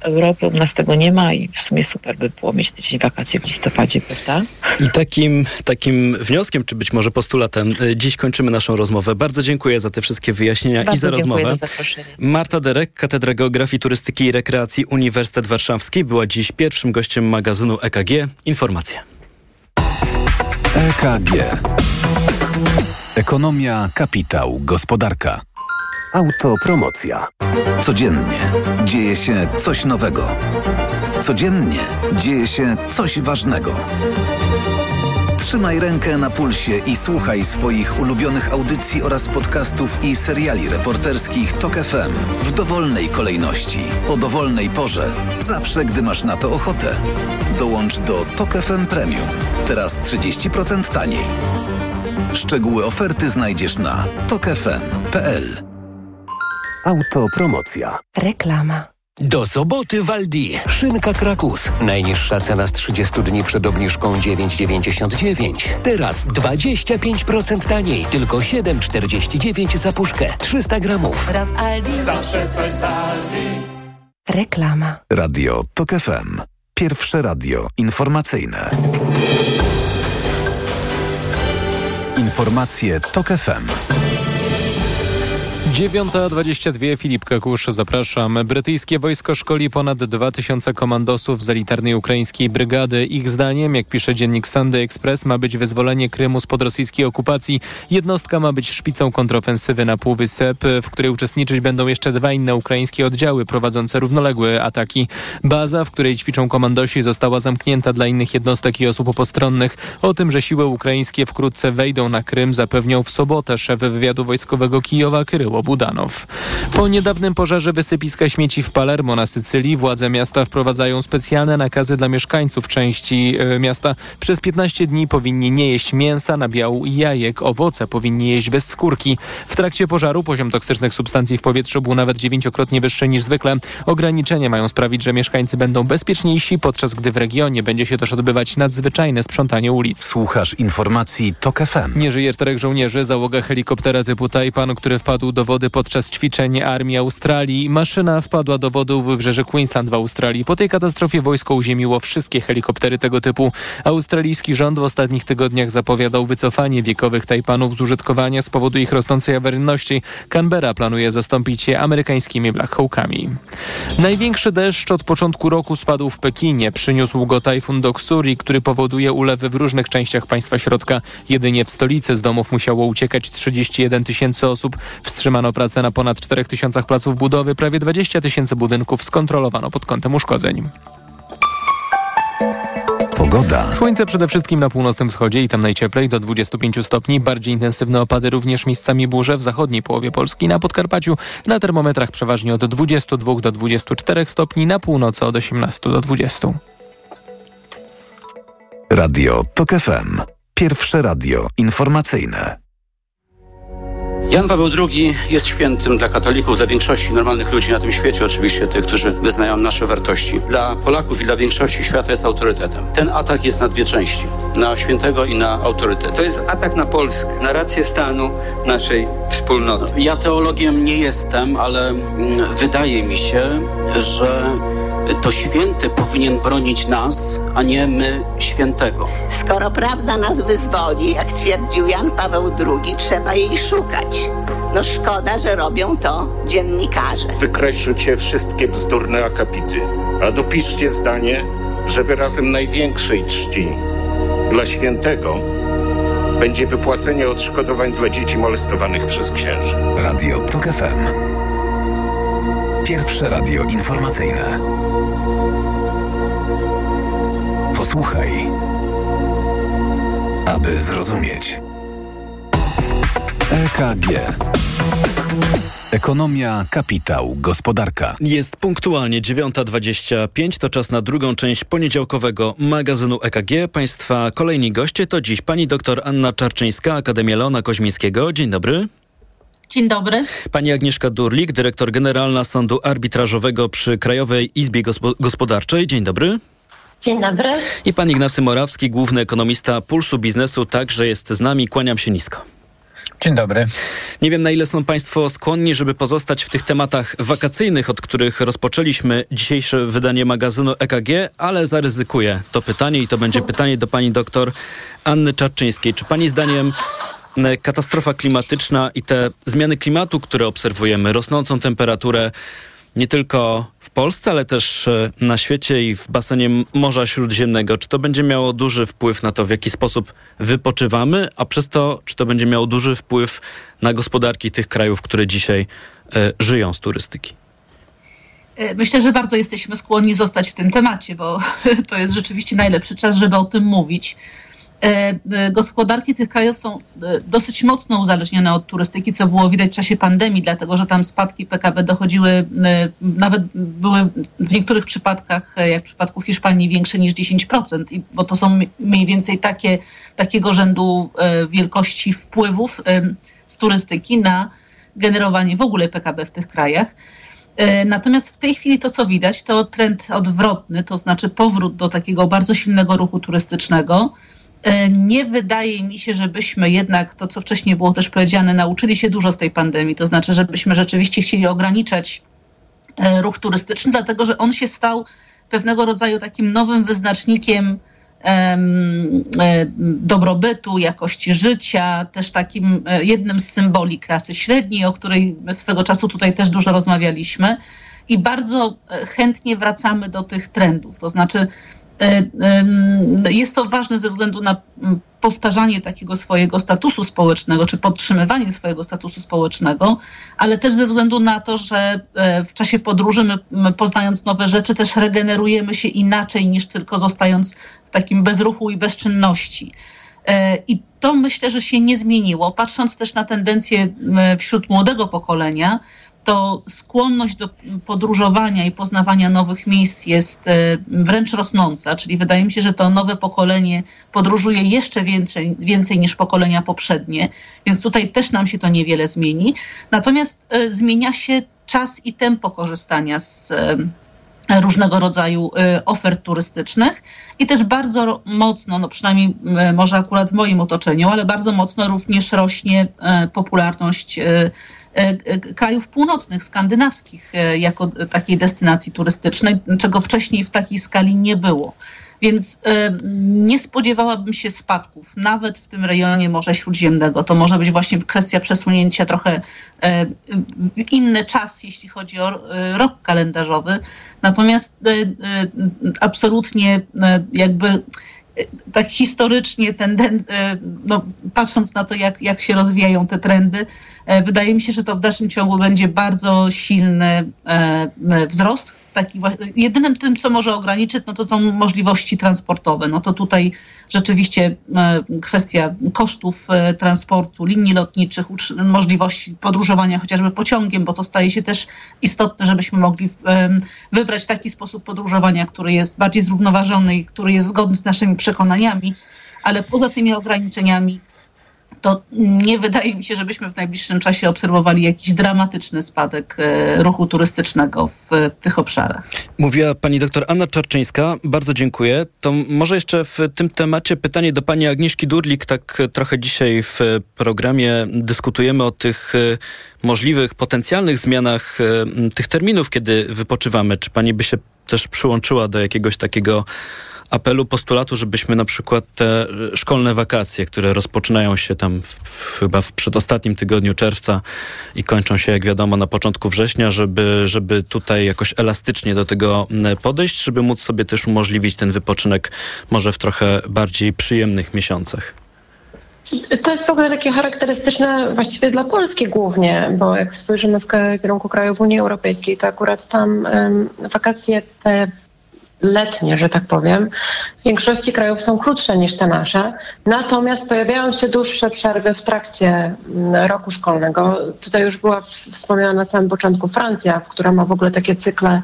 Europy. U nas tego nie ma i w sumie super by było mieć tydzień wakacji w listopadzie, prawda? I takim, takim wnioskiem, czy być może postulatem, e, dziś kończymy naszą rozmowę. Bardzo dziękuję za te wszystkie wyjaśnienia Bardzo i za rozmowę. Za Marta Derek, Katedra Geografii, Turystyki i Rekreacji Uniwersytet Warszawski, była dziś pierwszym gościem magazynu EKG. Informacje. EKG. Ekonomia, kapitał, gospodarka. Autopromocja. Codziennie dzieje się coś nowego. Codziennie dzieje się coś ważnego. Trzymaj rękę na pulsie i słuchaj swoich ulubionych audycji oraz podcastów i seriali reporterskich TOK FM w dowolnej kolejności, o dowolnej porze, zawsze gdy masz na to ochotę. Dołącz do TOK FM Premium. Teraz 30% taniej. Szczegóły oferty znajdziesz na tokefm.pl. Autopromocja. Reklama. Do soboty w Aldi. Szynka Krakus. Najniższa cena z 30 dni przed obniżką 9,99. Teraz 25% taniej. Tylko 7,49 za puszkę. 300 gramów. Raz Aldi. Zawsze coś z Aldi. Reklama. Radio TOK FM. Pierwsze radio informacyjne. Informacje TOK FM. 9.22 Filip Kakusz, zapraszam. Brytyjskie wojsko szkoli ponad 2000 komandosów z elitarnej ukraińskiej brygady. Ich zdaniem, jak pisze dziennik Sunday Express, ma być wyzwolenie Krymu spod rosyjskiej okupacji. Jednostka ma być szpicą kontrofensywy na Półwysep, w której uczestniczyć będą jeszcze dwa inne ukraińskie oddziały prowadzące równoległe ataki. Baza, w której ćwiczą komandosi, została zamknięta dla innych jednostek i osób postronnych. O tym, że siły ukraińskie wkrótce wejdą na Krym, zapewniał w sobotę szef wywiadu wojskowego Kijowa Kryło Budanow. Po niedawnym pożarze wysypiska śmieci w Palermo na Sycylii władze miasta wprowadzają specjalne nakazy dla mieszkańców części e, miasta. Przez 15 dni powinni nie jeść mięsa, nabiału i jajek. Owoce powinni jeść bez skórki. W trakcie pożaru poziom toksycznych substancji w powietrzu był nawet dziewięciokrotnie wyższy niż zwykle. Ograniczenia mają sprawić, że mieszkańcy będą bezpieczniejsi, podczas gdy w regionie będzie się też odbywać nadzwyczajne sprzątanie ulic. Słuchasz informacji TOK FM. Nie żyje czterech żołnierzy. Załoga helikoptera typu Taipan, który wpadł do wody podczas ćwiczeń armii Australii. Maszyna wpadła do wody u wybrzeży Queensland w Australii. Po tej katastrofie wojsko uziemiło wszystkie helikoptery tego typu. Australijski rząd w ostatnich tygodniach zapowiadał wycofanie wiekowych tajpanów z użytkowania z powodu ich rosnącej awaryjności. Canberra planuje zastąpić je amerykańskimi Black Hawkami. Największy deszcz od początku roku spadł w Pekinie. Przyniósł go tajfun Doksuri, który powoduje ulewy w różnych częściach państwa środka. Jedynie w stolicy z domów musiało uciekać 31 tysięcy osób. Wstrzymano pracę na ponad 4 tysiącach placów budowy. Prawie 20 tysięcy budynków skontrolowano pod kątem uszkodzeń. Pogoda. Słońce przede wszystkim na północnym wschodzie i tam najcieplej do 25 stopni. Bardziej intensywne opady również miejscami burze w zachodniej połowie Polski. Na Podkarpaciu na termometrach przeważnie od 22 do 24 stopni, na północy od 18 do 20. Radio TOK FM. Pierwsze radio informacyjne. Jan Paweł II jest świętym dla katolików, dla większości normalnych ludzi na tym świecie, oczywiście tych, którzy wyznają nasze wartości. Dla Polaków i dla większości świata jest autorytetem. Ten atak jest na dwie części. Na świętego i na autorytet. To jest atak na Polskę, na rację stanu naszej wspólnoty. Ja teologiem nie jestem, ale mm, wydaje mi się, że to święty powinien bronić nas, a nie my świętego. Skoro prawda nas wyzwoli, jak twierdził Jan Paweł II, trzeba jej szukać. No szkoda, że robią to dziennikarze. Wykreślcie wszystkie bzdurne akapity, a dopiszcie zdanie, że wyrazem największej czci dla świętego będzie wypłacenie odszkodowań dla dzieci molestowanych przez księży. Radio TOK FM. Pierwsze radio informacyjne. Posłuchaj, aby zrozumieć. EKG. Ekonomia, kapitał, gospodarka. Jest punktualnie 9.25, to czas na drugą część poniedziałkowego magazynu EKG. Państwa kolejni goście to dziś pani dr Anna Czarczyńska, Akademia Leona Koźmińskiego. Dzień dobry. Dzień dobry. Pani Agnieszka Durlik, dyrektor generalna Sądu Arbitrażowego przy Krajowej Izbie Gospo Gospodarczej. Dzień dobry. Dzień dobry. I pan Ignacy Morawski, główny ekonomista Pulsu Biznesu, także jest z nami. Kłaniam się nisko. Dzień dobry. Nie wiem, na ile są Państwo skłonni, żeby pozostać w tych tematach wakacyjnych, od których rozpoczęliśmy dzisiejsze wydanie magazynu EKG, ale zaryzykuję to pytanie i to będzie pytanie do pani doktor Anny Czarczyńskiej. Czy pani zdaniem katastrofa klimatyczna i te zmiany klimatu, które obserwujemy, rosnącą temperaturę, nie tylko Polsce, ale też na świecie i w basenie Morza Śródziemnego. Czy to będzie miało duży wpływ na to, w jaki sposób wypoczywamy, a przez to, czy to będzie miało duży wpływ na gospodarki tych krajów, które dzisiaj e, żyją z turystyki? Myślę, że bardzo jesteśmy skłonni zostać w tym temacie, bo to jest rzeczywiście najlepszy czas, żeby o tym mówić. Gospodarki tych krajów są dosyć mocno uzależnione od turystyki, co było widać w czasie pandemii, dlatego że tam spadki PKB dochodziły, nawet były w niektórych przypadkach, jak w przypadku Hiszpanii, większe niż 10%, bo to są mniej więcej takie, takiego rzędu wielkości wpływów z turystyki na generowanie w ogóle PKB w tych krajach. Natomiast w tej chwili to, co widać, to trend odwrotny, to znaczy powrót do takiego bardzo silnego ruchu turystycznego. Nie wydaje mi się, żebyśmy jednak, to co wcześniej było też powiedziane, nauczyli się dużo z tej pandemii. To znaczy, żebyśmy rzeczywiście chcieli ograniczać ruch turystyczny, dlatego że on się stał pewnego rodzaju takim nowym wyznacznikiem dobrobytu, jakości życia, też takim jednym z symboli klasy średniej, o której swego czasu tutaj też dużo rozmawialiśmy. I bardzo chętnie wracamy do tych trendów. To znaczy, jest to ważne ze względu na powtarzanie takiego swojego statusu społecznego, czy podtrzymywanie swojego statusu społecznego, ale też ze względu na to, że w czasie podróży my, poznając nowe rzeczy, też regenerujemy się inaczej niż tylko zostając w takim bezruchu i bezczynności. I to myślę, że się nie zmieniło. Patrząc też na tendencje wśród młodego pokolenia, to skłonność do podróżowania i poznawania nowych miejsc jest wręcz rosnąca, czyli wydaje mi się, że to nowe pokolenie podróżuje jeszcze więcej, więcej niż pokolenia poprzednie, więc tutaj też nam się to niewiele zmieni. Natomiast zmienia się czas i tempo korzystania z różnego rodzaju ofert turystycznych i też bardzo mocno, no przynajmniej może akurat w moim otoczeniu, ale bardzo mocno również rośnie popularność krajów północnych, skandynawskich, jako takiej destynacji turystycznej, czego wcześniej w takiej skali nie było. Więc nie spodziewałabym się spadków, nawet w tym rejonie Morza Śródziemnego. To może być właśnie kwestia przesunięcia trochę w inny czas, jeśli chodzi o rok kalendarzowy. Natomiast absolutnie jakby tak historycznie no, patrząc na to, jak, jak się rozwijają te trendy, wydaje mi się, że to w dalszym ciągu będzie bardzo silny wzrost taki, jedynym tym, co może ograniczyć, no to są możliwości transportowe. No to tutaj rzeczywiście e, kwestia kosztów e, transportu, linii lotniczych, możliwości podróżowania chociażby pociągiem, bo to staje się też istotne, żebyśmy mogli e, wybrać taki sposób podróżowania, który jest bardziej zrównoważony i który jest zgodny z naszymi przekonaniami, ale poza tymi ograniczeniami to nie wydaje mi się, żebyśmy w najbliższym czasie obserwowali jakiś dramatyczny spadek e, ruchu turystycznego w tych obszarach. Mówiła pani doktor Anna Czarczyńska. Bardzo dziękuję. To może jeszcze w tym temacie pytanie do pani Agnieszki Durlik. Tak trochę dzisiaj w programie dyskutujemy o tych e, możliwych, potencjalnych zmianach e, tych terminów, kiedy wypoczywamy. Czy pani by się też przyłączyła do jakiegoś takiego apelu, postulatu, żebyśmy na przykład te szkolne wakacje, które rozpoczynają się tam w, w, chyba w przedostatnim tygodniu czerwca i kończą się, jak wiadomo, na początku września, żeby, żeby tutaj jakoś elastycznie do tego podejść, żeby móc sobie też umożliwić ten wypoczynek może w trochę bardziej przyjemnych miesiącach. To jest w ogóle takie charakterystyczne właściwie dla Polski głównie, bo jak spojrzymy w kierunku krajów Unii Europejskiej, to akurat tam wakacje te letnie, że tak powiem, w większości krajów są krótsze niż te nasze. Natomiast pojawiają się dłuższe przerwy w trakcie mm, roku szkolnego. Tutaj już była wspomniana na samym początku Francja, która ma w ogóle takie cykle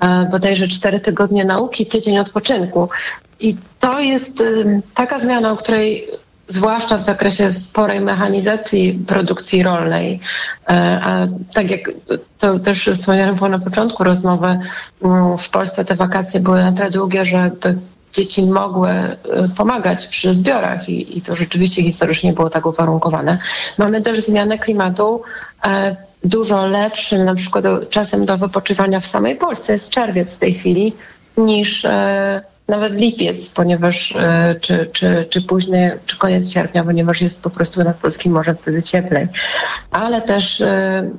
e, bodajże cztery tygodnie nauki, tydzień odpoczynku. I to jest taka zmiana, o której zwłaszcza w zakresie sporej mechanizacji produkcji rolnej. E, a tak jak to też wspomniałem na początku rozmowy, mm, w Polsce te wakacje były na tyle długie, żeby dzieci mogły e, pomagać przy zbiorach i, i to rzeczywiście historycznie było tak uwarunkowane. Mamy też zmianę klimatu e, dużo lepszym, na przykład czasem do wypoczywania w samej Polsce jest czerwiec w tej chwili niż nawet lipiec, ponieważ e, czy, czy, czy późny, czy koniec sierpnia, ponieważ jest po prostu nad polskim morzem wtedy cieplej. Ale też e,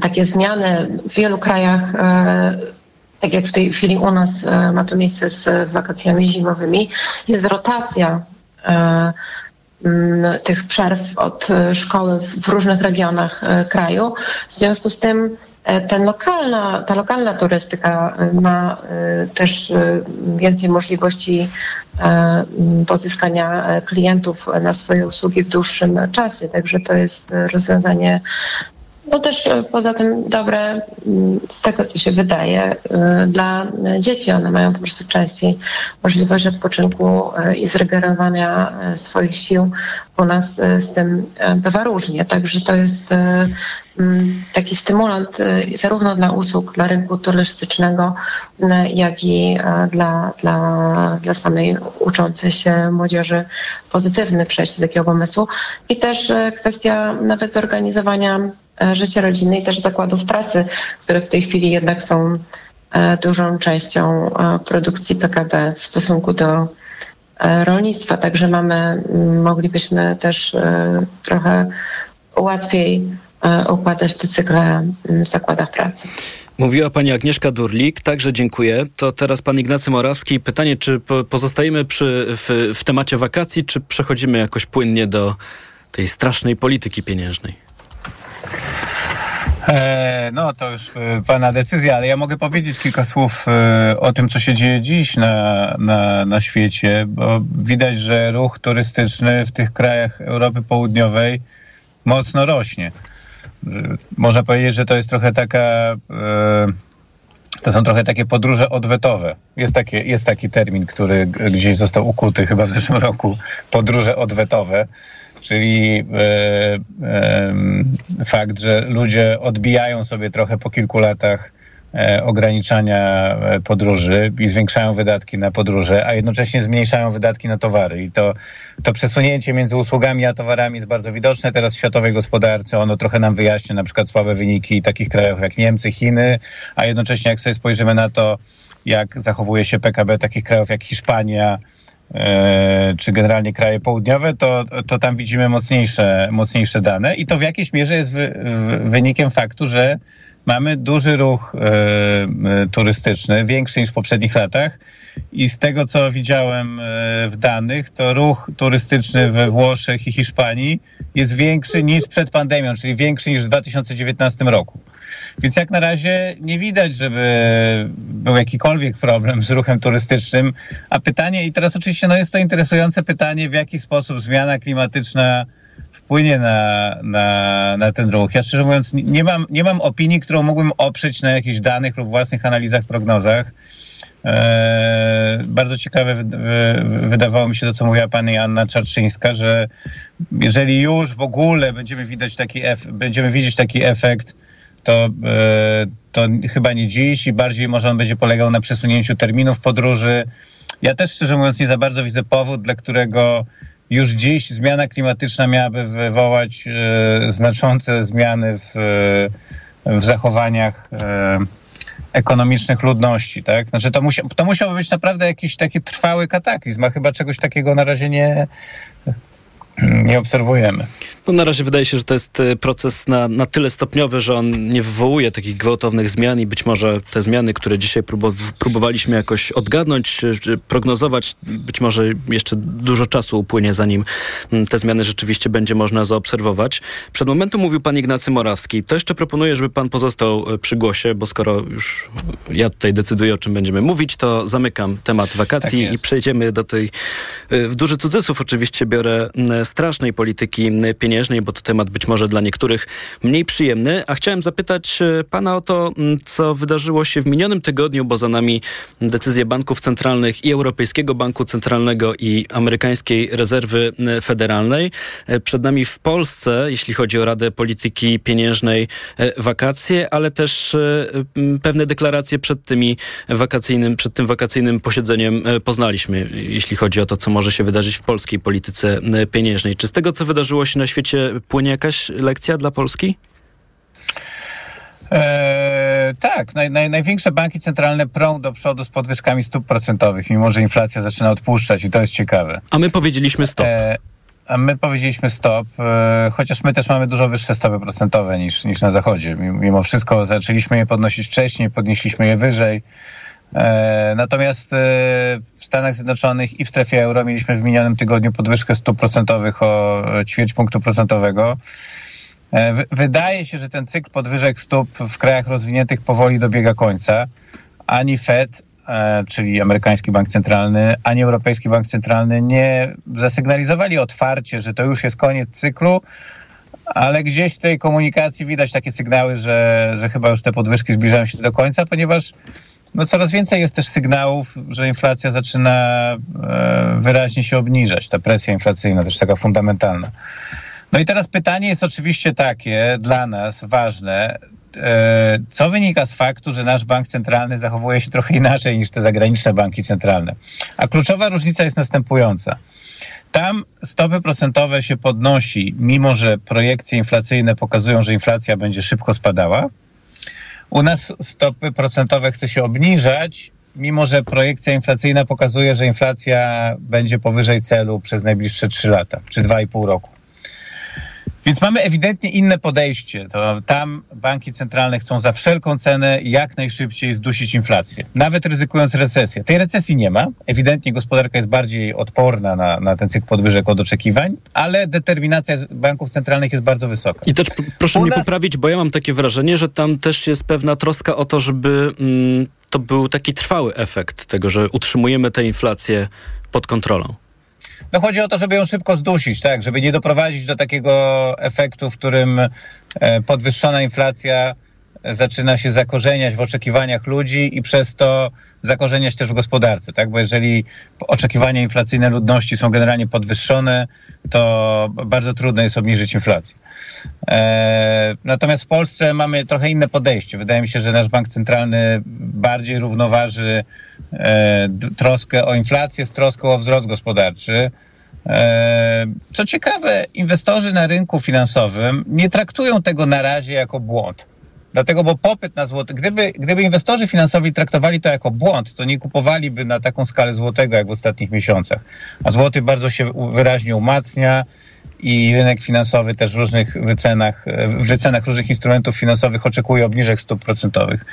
takie zmiany w wielu krajach e, tak jak w tej chwili u nas ma to miejsce z wakacjami zimowymi, jest rotacja tych przerw od szkoły w różnych regionach kraju. W związku z tym ten lokalna, ta lokalna turystyka e, ma e, też więcej możliwości pozyskania klientów na swoje usługi w dłuższym czasie. Także to jest rozwiązanie no też poza tym dobre z tego, co się wydaje dla dzieci. One mają po prostu częściej możliwość odpoczynku i zregenerowania swoich sił. U nas z tym bywa różnie, także to jest Mm, taki stymulant zarówno dla usług dla rynku turystycznego, jak i dla, dla, dla samej uczącej się młodzieży pozytywny przejście do takiego pomysłu. I też kwestia nawet zorganizowania życia rodziny i też zakładów pracy, które w tej chwili jednak są dużą częścią produkcji PKB w stosunku do rolnictwa. Także mamy, moglibyśmy też trochę łatwiej E, układać te cykle w zakładach pracy. Mówiła pani Agnieszka Durlik, także dziękuję. To teraz pan Ignacy Morawski. Pytanie, czy pozostajemy przy, w, w temacie wakacji, czy przechodzimy jakoś płynnie do tej strasznej polityki pieniężnej? E, no to już e, Pana decyzja, ale ja mogę powiedzieć kilka słów e, o tym, co się dzieje dziś na, na, na świecie, bo widać, że ruch turystyczny w tych krajach Europy Południowej mocno rośnie można powiedzieć, że to jest trochę taka. To są trochę takie podróże odwetowe. Jest, takie, jest taki termin, który gdzieś został ukuty chyba w zeszłym roku. Podróże odwetowe, czyli e, e, fakt, że ludzie odbijają sobie trochę po kilku latach e, ograniczania e, podróży i zwiększają wydatki na podróże, a jednocześnie zmniejszają wydatki na towary. I to, to przesunięcie między usługami a towarami jest bardzo widoczne teraz w światowej gospodarce. Ono trochę nam wyjaśnia na przykład słabe wyniki takich krajów jak Niemcy, Chiny, a jednocześnie jak sobie spojrzymy na to, jak zachowuje się PKB takich krajów jak Hiszpania, czy generalnie kraje południowe, to, to tam widzimy mocniejsze, mocniejsze dane i to w jakiejś mierze jest wy, wynikiem faktu, że mamy duży ruch e, e, turystyczny, większy niż w poprzednich latach. I z tego, co widziałem e, w danych, to ruch turystyczny we Włoszech i Hiszpanii jest większy niż przed pandemią, czyli większy niż w 2019 roku. Więc jak na razie nie widać, żeby był jakikolwiek problem z ruchem turystycznym. A pytanie, i teraz oczywiście no jest to interesujące pytanie, w jaki sposób zmiana klimatyczna wpłynie na, na, na ten ruch. Ja szczerze mówiąc nie mam, nie mam opinii, którą mógłbym oprzeć na jakichś danych lub własnych analizach, prognozach. Eee, bardzo ciekawe wy, wy, wydawało mi się to, co mówiła pani Anna Czarczyńska, że jeżeli już w ogóle będziemy widać taki ef, będziemy widzieć taki efekt, to, e, to chyba nie dziś i bardziej może on będzie polegał na przesunięciu terminów podróży. Ja też szczerze mówiąc nie za bardzo widzę powód, dla którego już dziś zmiana klimatyczna miałaby wywołać e, znaczące zmiany w, w zachowaniach e, ekonomicznych ludności, tak? Znaczy to, musia, to musiałby być naprawdę jakiś taki trwały kataklizm, a chyba czegoś takiego na razie nie, nie obserwujemy. No na razie wydaje się, że to jest e, proces na, na tyle stopniowy, że on nie wywołuje takich gwałtownych zmian i być może te zmiany, które dzisiaj próbowaliśmy jakoś odgadnąć, czy prognozować, być może jeszcze dużo czasu upłynie, zanim mm, te zmiany rzeczywiście będzie można zaobserwować. Przed momentem mówił pan Ignacy Morawski. To jeszcze proponuję, żeby pan pozostał e, przy głosie, bo skoro już ja tutaj decyduję, o czym będziemy mówić, to zamykam temat wakacji tak i przejdziemy do tej, e, w duży cudzysłów oczywiście biorę strasznej polityki pieniężnej, bo to temat być może dla niektórych mniej przyjemny. A chciałem zapytać e, pana o to, co wydarzyło się w minionym tygodniu, bo za nami decyzje banków centralnych i Europejskiego Banku Centralnego i Amerykańskiej Rezerwy Federalnej. E, przed nami w Polsce, jeśli chodzi o Radę Polityki Pieniężnej, e, wakacje, ale też pewne deklaracje przed tymi wakacyjnym, przed tym wakacyjnym posiedzeniem poznaliśmy, jeśli chodzi o to, co może się wydarzyć w polskiej polityce pieniężnej. Czy z tego, co wydarzyło się na świecie, płynie jakaś lekcja dla Polski? Eee, tak, naj, naj, największe banki centralne prą do przodu z podwyżkami stóp procentowych, mimo że inflacja zaczyna odpuszczać i to jest ciekawe. A my powiedzieliśmy stop. Eee, a my powiedzieliśmy stop, e, chociaż my też mamy dużo wyższe stopy procentowe niż, niż na Zachodzie. Mimo wszystko zaczęliśmy je podnosić wcześniej, podnieśliśmy je wyżej. E, natomiast e, w Stanach Zjednoczonych i w strefie euro mieliśmy w minionym tygodniu podwyżkę stóp procentowych o ćwierć punktu procentowego. E, wydaje się, że ten cykl podwyżek stóp w krajach rozwiniętych powoli dobiega końca. Ani Fed, czyli amerykański bank centralny, ani Europejski Bank Centralny nie zasygnalizowali otwarcie, że to już jest koniec cyklu, ale gdzieś w tej komunikacji widać takie sygnały, że, że chyba już te podwyżki zbliżają się do końca, ponieważ no coraz więcej jest też sygnałów, że inflacja zaczyna e, wyraźnie się obniżać. Ta presja inflacyjna też taka fundamentalna. No i teraz pytanie jest oczywiście takie dla nas ważne. E, co wynika z faktu, że nasz bank centralny zachowuje się trochę inaczej niż te zagraniczne banki centralne? A kluczowa różnica jest następująca. Tam stopy procentowe się podnosi, mimo że projekcje inflacyjne pokazują, że inflacja będzie szybko spadała, u nas stopy procentowe chce się obniżać, mimo że projekcja inflacyjna pokazuje, że inflacja będzie powyżej celu przez najbliższe 3 lata, czy 2,5 roku. Więc mamy ewidentnie inne podejście. To tam banki centralne chcą za wszelką cenę jak najszybciej zdusić inflację, nawet ryzykując recesję. Tej recesji nie ma. Ewidentnie gospodarka jest bardziej odporna na, na ten cykl podwyżek od oczekiwań, ale determinacja banków centralnych jest bardzo wysoka. I też proszę U mnie nas... poprawić, bo ja mam takie wrażenie, że tam też jest pewna troska o to, żeby mm, to był taki trwały efekt tego, że utrzymujemy tę inflację pod kontrolą. No chodzi o to, żeby ją szybko zdusić, tak, żeby nie doprowadzić do takiego efektu, w którym e, podwyższona inflacja zaczyna się zakorzeniać w oczekiwaniach ludzi i przez to zakorzeniać też w gospodarce, tak? Bo jeżeli oczekiwania inflacyjne ludności są generalnie podwyższone, to bardzo trudno jest obniżyć inflację. E, natomiast w Polsce mamy trochę inne podejście. Wydaje mi się, że nasz bank centralny bardziej równoważy e, troskę o inflację z troską o wzrost gospodarczy. E, co ciekawe, inwestorzy na rynku finansowym nie traktują tego na razie jako błąd. Dlatego, bo popyt na złoto, gdyby, gdyby inwestorzy finansowi traktowali to jako błąd, to nie kupowaliby na taką skalę złotego jak w ostatnich miesiącach. A złoty bardzo się wyraźnie umacnia i rynek finansowy też w różnych wycenach, w wycenach różnych instrumentów finansowych oczekuje obniżek stóp procentowych.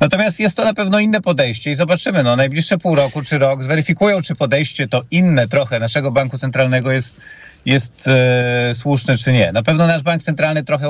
Natomiast jest to na pewno inne podejście i zobaczymy, no najbliższe pół roku czy rok zweryfikują, czy podejście to inne trochę naszego banku centralnego jest jest e, słuszne czy nie. Na pewno nasz bank centralny trochę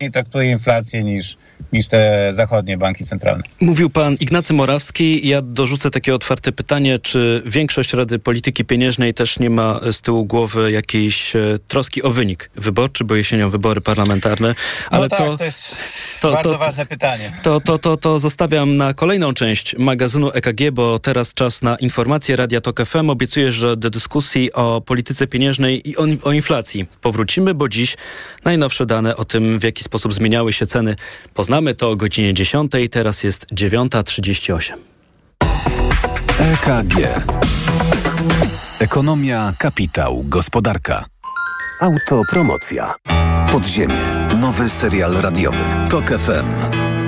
łagodniej traktuje inflację niż, niż te zachodnie banki centralne. Mówił pan Ignacy Morawski. Ja dorzucę takie otwarte pytanie, czy większość Rady Polityki Pieniężnej też nie ma z tyłu głowy jakiejś e, troski o wynik wyborczy, bo jesienią wybory parlamentarne. Ale no tak, to, to jest to, bardzo to, ważne pytanie. To, to, to, to zostawiam na kolejną część magazynu EKG, bo teraz czas na informacje Radia Tok FM. Obiecuję, że do dyskusji o polityce pieniężnej i o, o inflacji powrócimy, bo dziś najnowsze dane o tym, w jaki sposób zmieniały się ceny, poznamy to o godzinie 10. Teraz jest 9.38. EKG. Ekonomia, kapitał, gospodarka. Autopromocja. Podziemie. Nowy serial radiowy. Tok FM.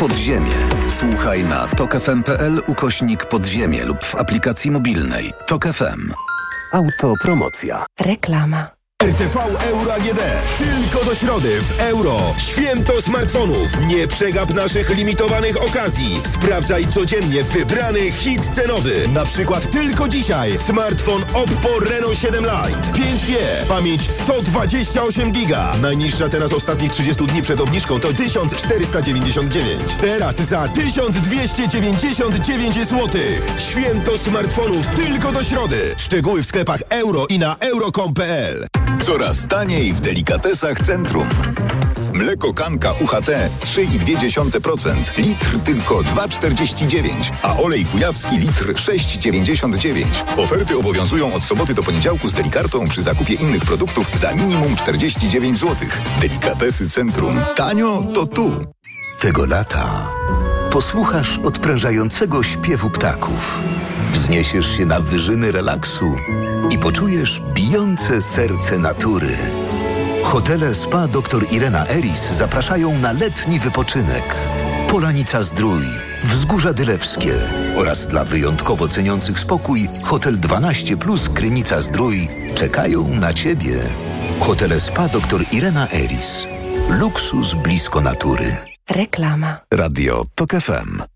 Podziemie. Słuchaj na tokefm.pl ukośnik podziemie lub w aplikacji mobilnej. Tok FM. Autopromocja. Reklama. RTV Euro AGD. Tylko do środy w euro. Święto smartfonów. Nie przegap naszych limitowanych okazji. Sprawdzaj codziennie wybrany hit cenowy. Na przykład tylko dzisiaj smartfon Oppo Reno 7 Lite. 5G. Pamięć 128 giga. Najniższa cena z ostatnich 30 dni przed obniżką to 1499. Teraz za 1299 zł. Święto smartfonów tylko do środy. Szczegóły w sklepach euro i na euro.com.pl. Coraz taniej w delikatesach centrum. Mleko kanka UHT 3,2%, litr tylko 2,49, a olej kujawski litr 6,99. Oferty obowiązują od soboty do poniedziałku z delikartą przy zakupie innych produktów za minimum 49 zł. Delikatesy centrum. Tanio to tu. Tego lata posłuchasz odprężającego śpiewu ptaków. Wzniesiesz się na wyżyny relaksu i poczujesz bijące serce natury. Hotele Spa dr Irena Eris zapraszają na letni wypoczynek. Polanica Zdrój, Wzgórza Dylewskie oraz dla wyjątkowo ceniących spokój Hotel 12 Plus Krynica Zdrój czekają na Ciebie. Hotele Spa dr Irena Eris. Luksus blisko natury. Reklama. Radio TOK FM.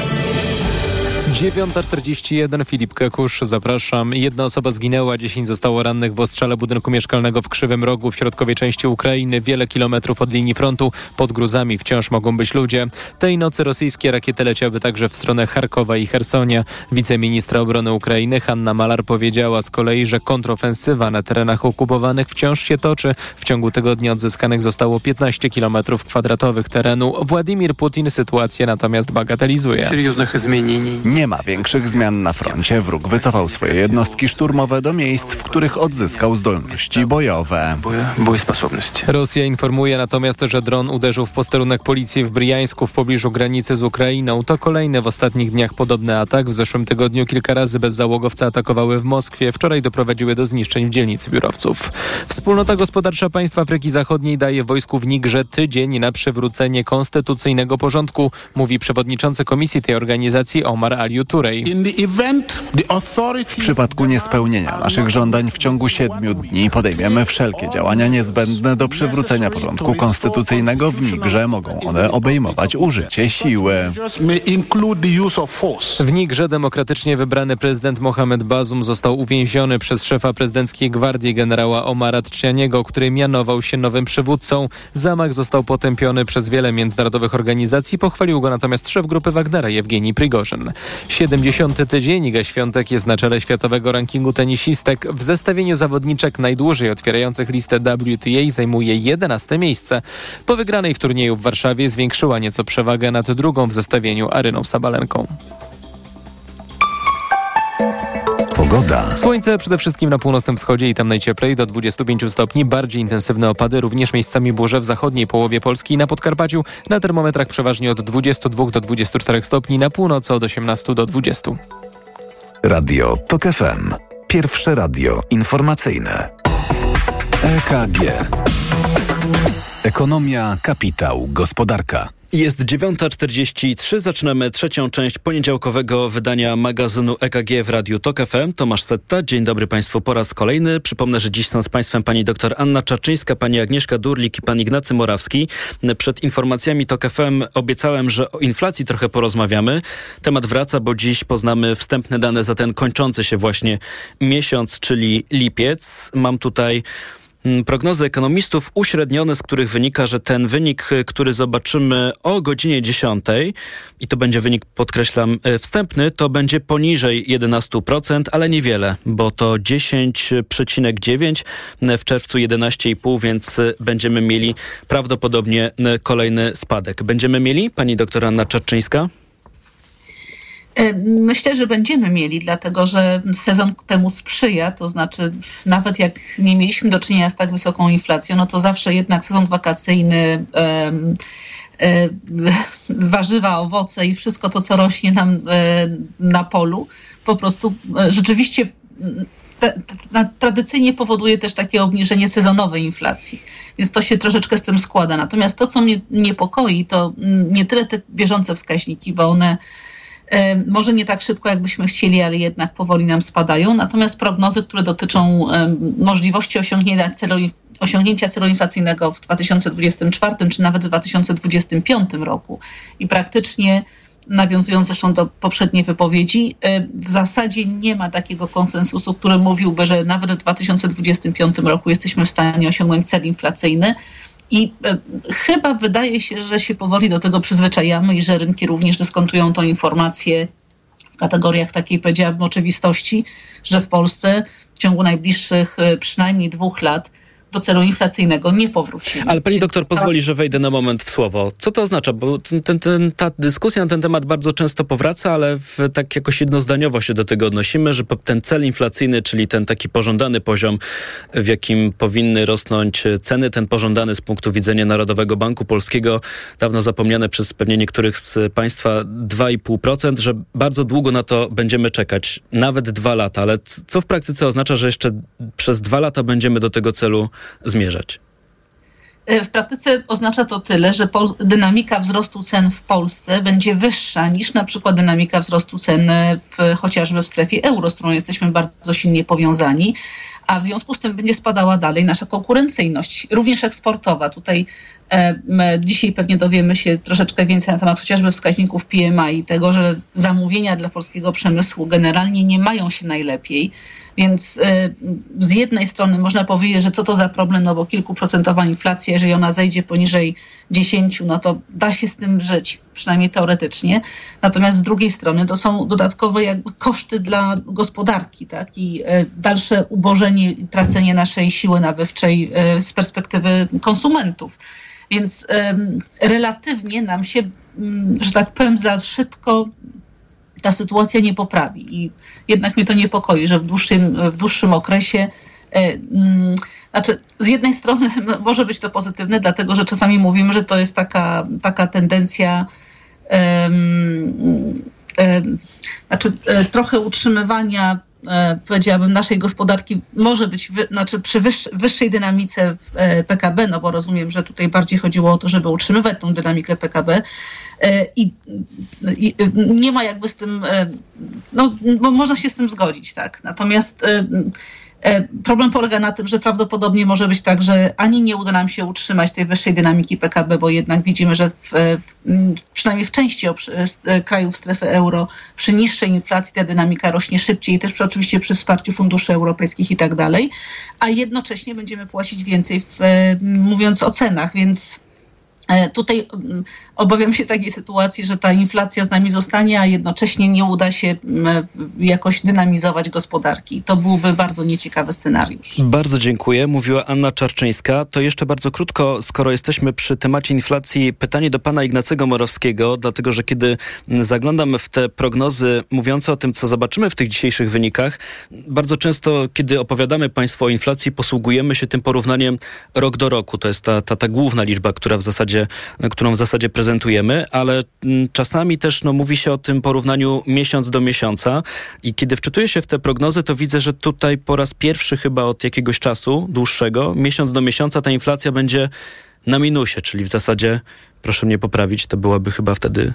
9.41 Filip Kekusz, zapraszam. Jedna osoba zginęła, 10 zostało rannych w ostrzale budynku mieszkalnego w Krzywym Rogu w środkowej części Ukrainy, wiele kilometrów od linii frontu. Pod gruzami wciąż mogą być ludzie. Tej nocy rosyjskie rakiety leciały także w stronę Charkowa i Hersonia. Wiceministra obrony Ukrainy Hanna Malar powiedziała z kolei, że kontrofensywa na terenach okupowanych wciąż się toczy. W ciągu tygodnia odzyskanych zostało 15 kilometrów kwadratowych terenu. Władimir Putin sytuację natomiast bagatelizuje. Nie ma większych zmian na froncie. Wróg wycofał swoje jednostki szturmowe do miejsc, w których odzyskał zdolności bojowe. Rosja informuje natomiast, że dron uderzył w posterunek policji w Briańsku w pobliżu granicy z Ukrainą. To kolejny w ostatnich dniach podobny atak. W zeszłym tygodniu kilka razy bezzałogowce atakowały w Moskwie. Wczoraj doprowadziły do zniszczeń w dzielnicy biurowców. Wspólnota Gospodarcza Państw Afryki Zachodniej daje wojsku w Nigrze tydzień na przywrócenie konstytucyjnego porządku, mówi przewodniczący komisji tej organizacji Omar Ali Turej. W przypadku niespełnienia naszych żądań w ciągu siedmiu dni podejmiemy wszelkie działania niezbędne do przywrócenia porządku konstytucyjnego w Nigrze. Mogą one obejmować użycie siły. W Nigrze demokratycznie wybrany prezydent Mohamed Bazum został uwięziony przez szefa prezydenckiej gwardii generała Omara Tchianiego, który mianował się nowym przywódcą. Zamach został potępiony przez wiele międzynarodowych organizacji, pochwalił go natomiast szef grupy Wagnera Jewgeni Prigorzyn. 70. tydzień Iga Świątek jest na czele światowego rankingu tenisistek. W zestawieniu zawodniczek najdłużej otwierających listę WTA zajmuje 11 miejsce. Po wygranej w turnieju w Warszawie zwiększyła nieco przewagę nad drugą w zestawieniu Aryną Sabalenką. Pogoda. Słońce przede wszystkim na północnym wschodzie i tam najcieplej do 25 stopni. Bardziej intensywne opady, również miejscami burze w zachodniej połowie Polski i na Podkarpaciu. Na termometrach przeważnie od 22 do 24 stopni, na północy od 18 do 20. Radio TOK FM. Pierwsze radio informacyjne. EKG. Ekonomia, kapitał, gospodarka. Jest 9.43, zaczynamy trzecią część poniedziałkowego wydania magazynu EKG w Radiu TOK FM. Tomasz Setta, dzień dobry Państwu po raz kolejny. Przypomnę, że dziś są z Państwem pani dr Anna Czarczyńska, pani Agnieszka Durlik i pan Ignacy Morawski. Przed informacjami TOK FM obiecałem, że o inflacji trochę porozmawiamy. Temat wraca, bo dziś poznamy wstępne dane za ten kończący się właśnie miesiąc, czyli lipiec. Mam tutaj prognozy ekonomistów uśrednione, z których wynika, że ten wynik, y, który zobaczymy o godzinie 10, i to będzie wynik, podkreślam, y, wstępny, to będzie poniżej 11%, ale niewiele, bo to 10,9, y, w czerwcu 11,5, więc będziemy mieli prawdopodobnie kolejny spadek. Będziemy mieli, pani doktor Anna Czarczyńska? E, myślę, że będziemy mieli, dlatego że sezon temu sprzyja, to znaczy nawet jak nie mieliśmy do czynienia z tak wysoką inflacją, no to zawsze jednak sezon wakacyjny, e, warzywa, owoce i wszystko to, co rośnie nam e, na polu, po prostu rzeczywiście tradycyjnie powoduje też takie obniżenie sezonowej inflacji. Więc to się troszeczkę z tym składa. Natomiast to, co mnie niepokoi, to nie tyle te bieżące wskaźniki, bo one może nie tak szybko, jakbyśmy chcieli, ale jednak powoli nam spadają. Natomiast prognozy, które dotyczą możliwości osiągnięcia celu, osiągnięcia celu inflacyjnego w 2024 czy nawet w 2025 roku i praktycznie nawiązując zresztą do poprzedniej wypowiedzi, w zasadzie nie ma takiego konsensusu, który mówiłby, że nawet w 2025 roku jesteśmy w stanie osiągnąć cel inflacyjny. I e, chyba wydaje się, że się powoli do tego przyzwyczajamy i że rynki również dyskontują tą informację w kategoriach takiej, powiedziałabym, oczywistości, że w Polsce w ciągu najbliższych e, przynajmniej dwóch lat do celu inflacyjnego nie powrócimy. Ale pani doktor pozwoli, że wejdę na moment w słowo. Co to oznacza? Bo ten, ten, ta dyskusja na ten temat bardzo często powraca, ale w, tak jakoś jednozdaniowo się do tego odnosimy, że ten cel inflacyjny, czyli ten taki pożądany poziom, w jakim powinny rosnąć ceny, ten pożądany z punktu widzenia Narodowego Banku Polskiego, dawno zapomniane przez pewnie niektórych z państwa 2,5%, że bardzo długo na to będziemy czekać, nawet dwa lata. Ale co w praktyce oznacza, że jeszcze przez dwa lata będziemy do tego celu zmierzać? E, w praktyce oznacza to tyle, że dynamika wzrostu cen w Polsce będzie wyższa niż na przykład dynamika wzrostu cen w, chociażby w strefie euro, z którą jesteśmy bardzo silnie powiązani, a w związku z tym będzie spadała dalej nasza konkurencyjność, również eksportowa. Tutaj e, dzisiaj pewnie dowiemy się troszeczkę więcej na temat chociażby wskaźników PMI i tego, że zamówienia dla polskiego przemysłu generalnie nie mają się najlepiej. Więc y, z jednej strony można powiedzieć, że co to za problem, no bo kilkuprocentowa inflacja, jeżeli ona zejdzie poniżej 10, no to da się z tym żyć, przynajmniej teoretycznie. Natomiast z drugiej strony to są dodatkowe jakby koszty dla gospodarki, tak? I y, dalsze ubożenie tracenie naszej siły nabywczej y, z perspektywy konsumentów. Więc relatywnie nam się, mm, że tak powiem, za szybko ta sytuacja nie poprawi. I jednak mnie to niepokoi, że w dłuższym, w dłuższym okresie e, mm, znaczy, z jednej strony może być to pozytywne, dlatego że czasami mówimy, że to jest taka, taka tendencja um, um, znaczy, trochę utrzymywania e, powiedziałabym, naszej gospodarki może być, wy, znaczy przy wyższ, wyższej dynamice e, PKB, no bo rozumiem, że tutaj bardziej chodziło o to, żeby utrzymywać tą dynamikę PKB e, i, i nie ma jakby z tym, e, no można się z tym zgodzić, tak. Natomiast e, E, problem polega na tym, że prawdopodobnie może być tak, że ani nie uda nam się utrzymać tej wyższej dynamiki PKB, bo jednak widzimy, że w, w, przynajmniej w części e, krajów strefy euro przy niższej inflacji ta dynamika rośnie szybciej, też przy, oczywiście przy wsparciu funduszy europejskich i tak dalej, a jednocześnie będziemy płacić więcej, w, e, mówiąc o cenach, więc Tutaj mm, obawiam się takiej sytuacji, że ta inflacja z nami zostanie, a jednocześnie nie uda się mm, jakoś dynamizować gospodarki. To byłby bardzo nieciekawy scenariusz. Bardzo dziękuję. Mówiła Anna Czarczyńska. To jeszcze bardzo krótko, skoro jesteśmy przy temacie inflacji, pytanie do pana Ignacego Morowskiego, dlatego że kiedy zaglądam w te prognozy mówiące o tym, co zobaczymy w tych dzisiejszych wynikach, bardzo często, kiedy opowiadamy państwu o inflacji, posługujemy się tym porównaniem rok do roku. To jest ta, ta, ta główna liczba, która w zasadzie, którą w zasadzie prezentujemy prezentujemy, ale mm, czasami też no, mówi się o tym porównaniu miesiąc do miesiąca i kiedy wczytuję się w te prognozy, to widzę, że tutaj po raz pierwszy chyba od jakiegoś czasu dłuższego, miesiąc do miesiąca ta inflacja będzie na minusie, czyli w zasadzie, proszę mnie poprawić, to byłaby chyba wtedy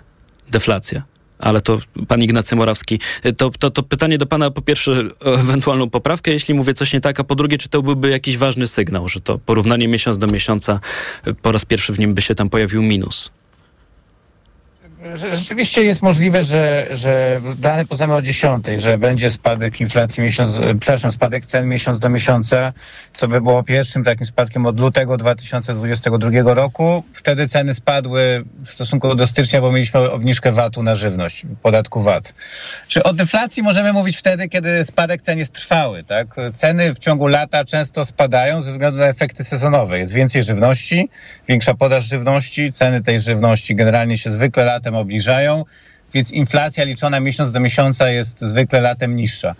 deflacja. Ale to pan Ignacy Morawski. To, to, to pytanie do pana po pierwsze o ewentualną poprawkę, jeśli mówię coś nie tak, a po drugie, czy to byłby jakiś ważny sygnał, że to porównanie miesiąc do miesiąca po raz pierwszy w nim by się tam pojawił minus? Rzeczywiście jest możliwe, że, że dane poznamy o 10, że będzie spadek inflacji miesiąc, przepraszam, spadek cen miesiąc do miesiąca, co by było pierwszym takim spadkiem od lutego 2022 roku. Wtedy ceny spadły w stosunku do stycznia, bo mieliśmy obniżkę VAT-u na żywność, podatku VAT. Czy o deflacji możemy mówić wtedy, kiedy spadek cen jest trwały, tak? Ceny w ciągu lata często spadają ze względu na efekty sezonowe. Jest więcej żywności, większa podaż żywności, ceny tej żywności generalnie się zwykle latem obniżają, więc inflacja liczona miesiąc do miesiąca jest zwykle latem niższa.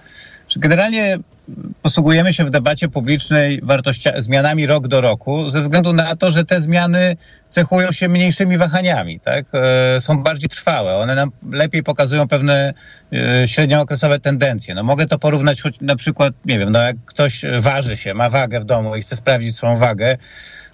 Generalnie posługujemy się w debacie publicznej zmianami rok do roku, ze względu na to, że te zmiany cechują się mniejszymi wahaniami, tak? E, są bardziej trwałe. One nam lepiej pokazują pewne e, średniookresowe tendencje. No mogę to porównać choć na przykład, nie wiem, no jak ktoś waży się, ma wagę w domu i chce sprawdzić swoją wagę,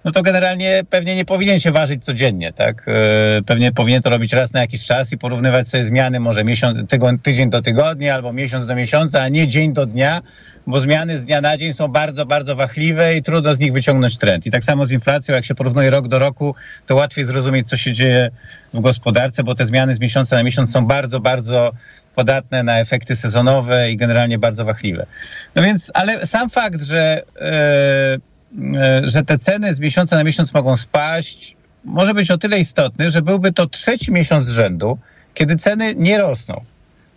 no to generalnie pewnie nie powinien się ważyć codziennie, tak? E, pewnie powinien to robić raz na jakiś czas i porównywać sobie zmiany może miesiąc, tydzień do tygodnia albo miesiąc do miesiąca, a nie dzień do dnia, bo zmiany z dnia na dzień są bardzo, bardzo wachliwe i trudno z nich wyciągnąć trend. I tak samo z inflacją, jak się porównuje rok do roku, to łatwiej zrozumieć, co się dzieje w gospodarce, bo te zmiany z miesiąca na miesiąc są bardzo, bardzo podatne na efekty sezonowe i generalnie bardzo wachliwe. No więc, ale sam fakt, że yy, że te ceny z miesiąca na miesiąc mogą spaść, może być o tyle istotny, że byłby to trzeci miesiąc z rzędu, kiedy ceny nie rosną.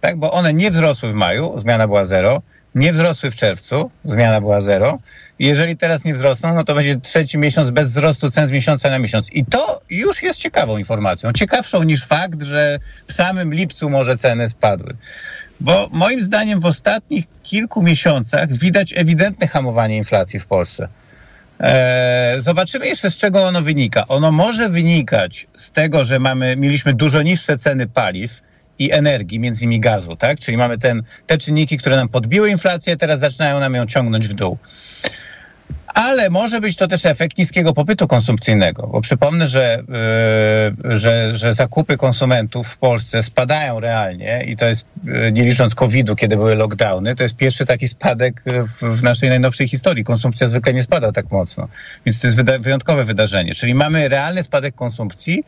Tak, bo one nie wzrosły w maju, zmiana była zero, nie wzrosły w czerwcu, zmiana była zero. Jeżeli teraz nie wzrosną, no to będzie trzeci miesiąc bez wzrostu cen z miesiąca na miesiąc. I to już jest ciekawą informacją. Ciekawszą niż fakt, że w samym lipcu może ceny spadły. Bo moim zdaniem w ostatnich kilku miesiącach widać ewidentne hamowanie inflacji w Polsce. E, zobaczymy jeszcze z czego ono wynika. Ono może wynikać z tego, że mamy, mieliśmy dużo niższe ceny paliw i energii, między innymi gazu, tak? Czyli mamy ten, te czynniki, które nam podbiły inflację, teraz zaczynają nam ją ciągnąć w dół ale może być to też efekt niskiego popytu konsumpcyjnego, bo przypomnę, że, yy, że, że zakupy konsumentów w Polsce spadają realnie i to jest, yy, nie licząc COVID-u, kiedy były lockdowny, to jest pierwszy taki spadek w, w naszej najnowszej historii. Konsumpcja zwykle nie spada tak mocno, więc to jest wyda wyjątkowe wydarzenie. Czyli mamy realny spadek konsumpcji,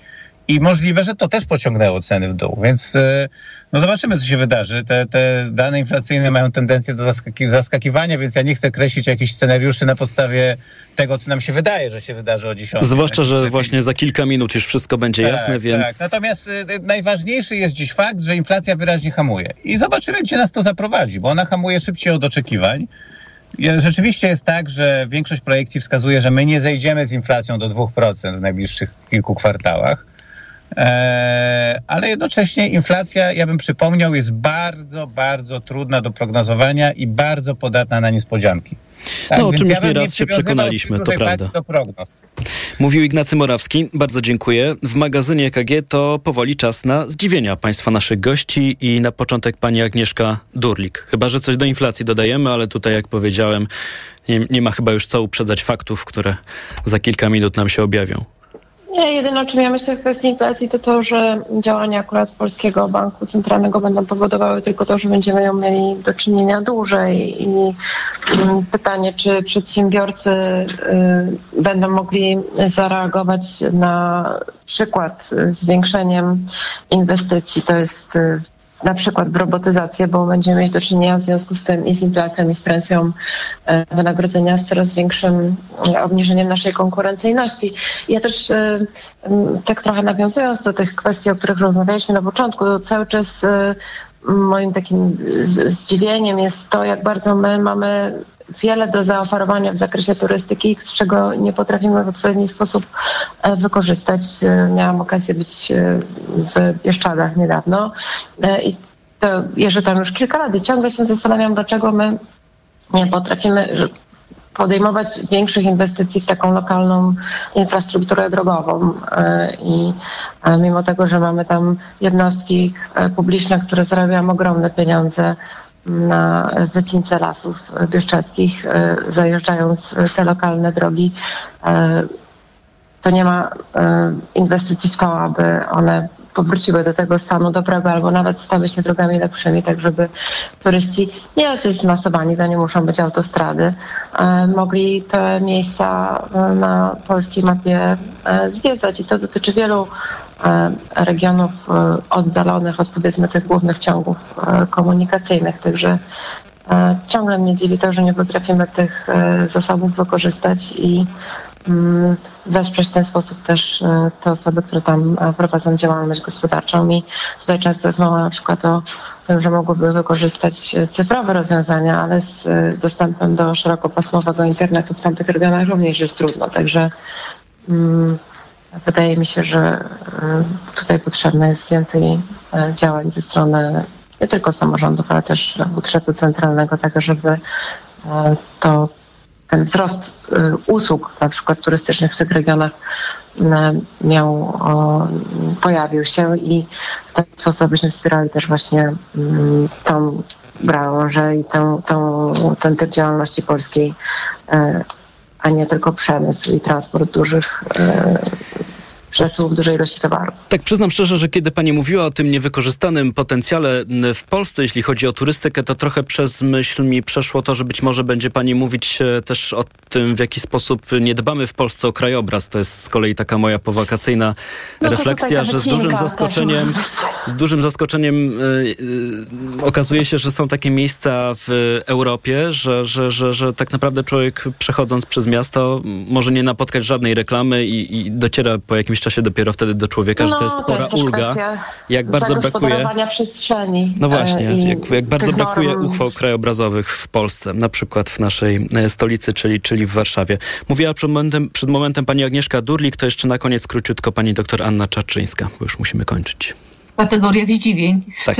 i możliwe, że to też pociągnęło ceny w dół. Więc e, no zobaczymy, co się wydarzy. Te, te dane inflacyjne mają tendencję do zaskaki zaskakiwania, więc ja nie chcę kreślić jakichś scenariuszy na podstawie tego, co nam się wydaje, że się wydarzy o 10. Zwłaszcza, że właśnie za kilka minut już wszystko będzie tak, jasne, więc... Tak. Natomiast y, najważniejszy jest dziś fakt, że inflacja wyraźnie hamuje. I zobaczymy, gdzie nas to zaprowadzi, bo ona hamuje szybciej od oczekiwań. Rzeczywiście jest tak, że większość projekcji wskazuje, że my nie zejdziemy z inflacją do 2% w najbliższych kilku kwartałach. E, ale jednocześnie inflacja, ja bym przypomniał, jest bardzo, bardzo trudna do prognozowania i bardzo podatna na niespodzianki. Tak, no, o czym ja już nie raz się przekonaliśmy, to prawda. Mówił Ignacy Morawski. Bardzo dziękuję. W magazynie EKG to powoli czas na zdziwienia państwa naszych gości i na początek pani Agnieszka Durlik. Chyba, że coś do inflacji dodajemy, ale tutaj, jak powiedziałem, nie, nie ma chyba już co uprzedzać faktów, które za kilka minut nam się objawią. Nie, jedyne o czym ja myślę w kwestii inflacji to to, że działania akurat Polskiego Banku Centralnego będą powodowały tylko to, że będziemy ją mieli do czynienia dłużej i mm, pytanie, czy przedsiębiorcy y, będą mogli zareagować na przykład zwiększeniem inwestycji. To jest y, na przykład robotyzację, bo będziemy mieć do czynienia w związku z tym i z inflacją, i z presją e, wynagrodzenia, z coraz większym e, obniżeniem naszej konkurencyjności. Ja też e, tak trochę nawiązując do tych kwestii, o których rozmawialiśmy na początku, cały czas moim takim zdziwieniem jest to, jak bardzo my mamy wiele do zaoferowania w zakresie turystyki, z czego nie potrafimy w odpowiedni sposób wykorzystać. Miałam okazję być w Bieszczadach niedawno i to jeżdżę tam już kilka lat i ciągle się zastanawiam, dlaczego my nie potrafimy podejmować większych inwestycji w taką lokalną infrastrukturę drogową. E, I e, mimo tego, że mamy tam jednostki e, publiczne, które zarabiają ogromne pieniądze na wycince lasów bieszczadzkich, e, zajeżdżając te lokalne drogi, e, to nie ma e, inwestycji w to, aby one powróciły do tego stanu dobrego, albo nawet stały się drogami lepszymi, tak żeby turyści nie jacyś zmasowani, to nie muszą być autostrady, e, mogli te miejsca e, na polskiej mapie e, zwiedzać. I to dotyczy wielu regionów oddalonych od powiedzmy tych głównych ciągów komunikacyjnych. Także ciągle mnie dziwi to, że nie potrafimy tych zasobów wykorzystać i wesprzeć w ten sposób też e, te osoby, które tam e, prowadzą działalność gospodarczą. I tutaj często jest mowa na przykład o tym, że mogłyby wykorzystać e, cyfrowe rozwiązania, ale z dostępem do szerokopasmowego internetu w tamtych regionach również jest trudno. Także mm, wydaje mi się, że tutaj potrzebne jest więcej działań ze strony nie tylko samorządów, ale też budżetu centralnego, tak żeby to ten wzrost y, usług, na przykład turystycznych w tych regionach y, miał, pojawił się i w ten sposób byśmy wspierali też właśnie mm, tą branżę i tą, tą, ten typ działalności polskiej, y, a nie tylko przemysł i transport dużych przesyłów dużej ilości towarów. Tak, przyznam szczerze, że kiedy pani mówiła o tym niewykorzystanym potencjale w Polsce, jeśli chodzi o turystykę, to trochę przez myśl mi przeszło to, że być może będzie pani mówić e, też o tym, w jaki sposób nie dbamy w Polsce o krajobraz. To jest z kolei taka moja powakacyjna No refleksja, że z dużym zaskoczeniem, z dużym zaskoczeniem e, okazuje się, że są takie miejsca w Europie, że, że, że, że tak naprawdę człowiek przechodząc przez miasto może nie napotkać żadnej reklamy i, i dociera po jakimś czasie dopiero wtedy do człowieka, że to jest No, spora też ulga. Jak bardzo brakuje. przestrzeni. No e, właśnie, i jak, jak bardzo brakuje norm. uchwał krajobrazowych w Polsce, na przykład w naszej e, stolicy, czyli, czyli w Warszawie. Mówiła przed momentem, przed momentem pani Agnieszka Durlik, to jeszcze na koniec króciutko pani doktor Anna Czarczyńska, bo już musimy kończyć. Kategoriach zdziwień. Tak,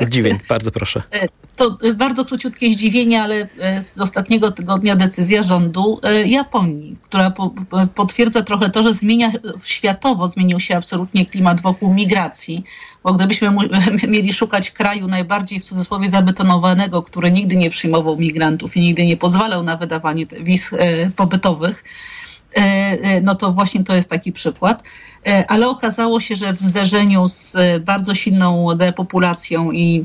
zdziwień, bardzo proszę. E, To bardzo króciutkie zdziwienie, ale e, z ostatniego tygodnia decyzja rządu e, Japonii, która po, po- potwierdza trochę to, że zmienia światowo zmienił się absolutnie klimat wokół migracji. Bo gdybyśmy mieli szukać kraju najbardziej w cudzysłowie zabetonowanego, który nigdy nie przyjmował migrantów i nigdy nie pozwalał na wydawanie wiz pobytowych, no to właśnie to jest taki przykład. E, Ale okazało się, że w zderzeniu z e, bardzo silną depopulacją i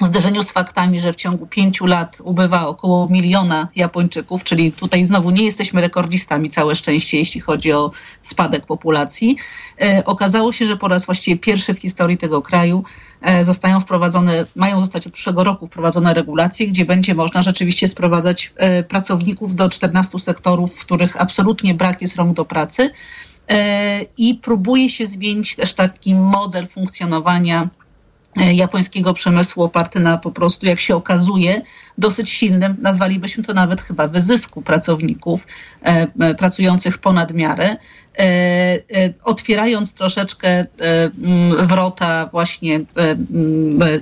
w zderzeniu z faktami, że w ciągu pięciu lat ubywa około miliona Japończyków, czyli tutaj znowu nie jesteśmy rekordzistami, całe szczęście, jeśli chodzi o spadek populacji. E, okazało się, że po raz właściwie pierwszy w historii tego kraju e, zostają wprowadzone, mają zostać od przyszłego roku wprowadzone regulacje, gdzie będzie można rzeczywiście sprowadzać e, pracowników do 14 sektorów, w których absolutnie brak jest rąk do pracy. E, I próbuje się zmienić też taki model funkcjonowania japońskiego przemysłu oparty na po prostu, jak się okazuje, dosyć silnym, nazwalibyśmy to nawet chyba wyzysku pracowników e, e, pracujących ponad miarę. Otwierając troszeczkę wrota właśnie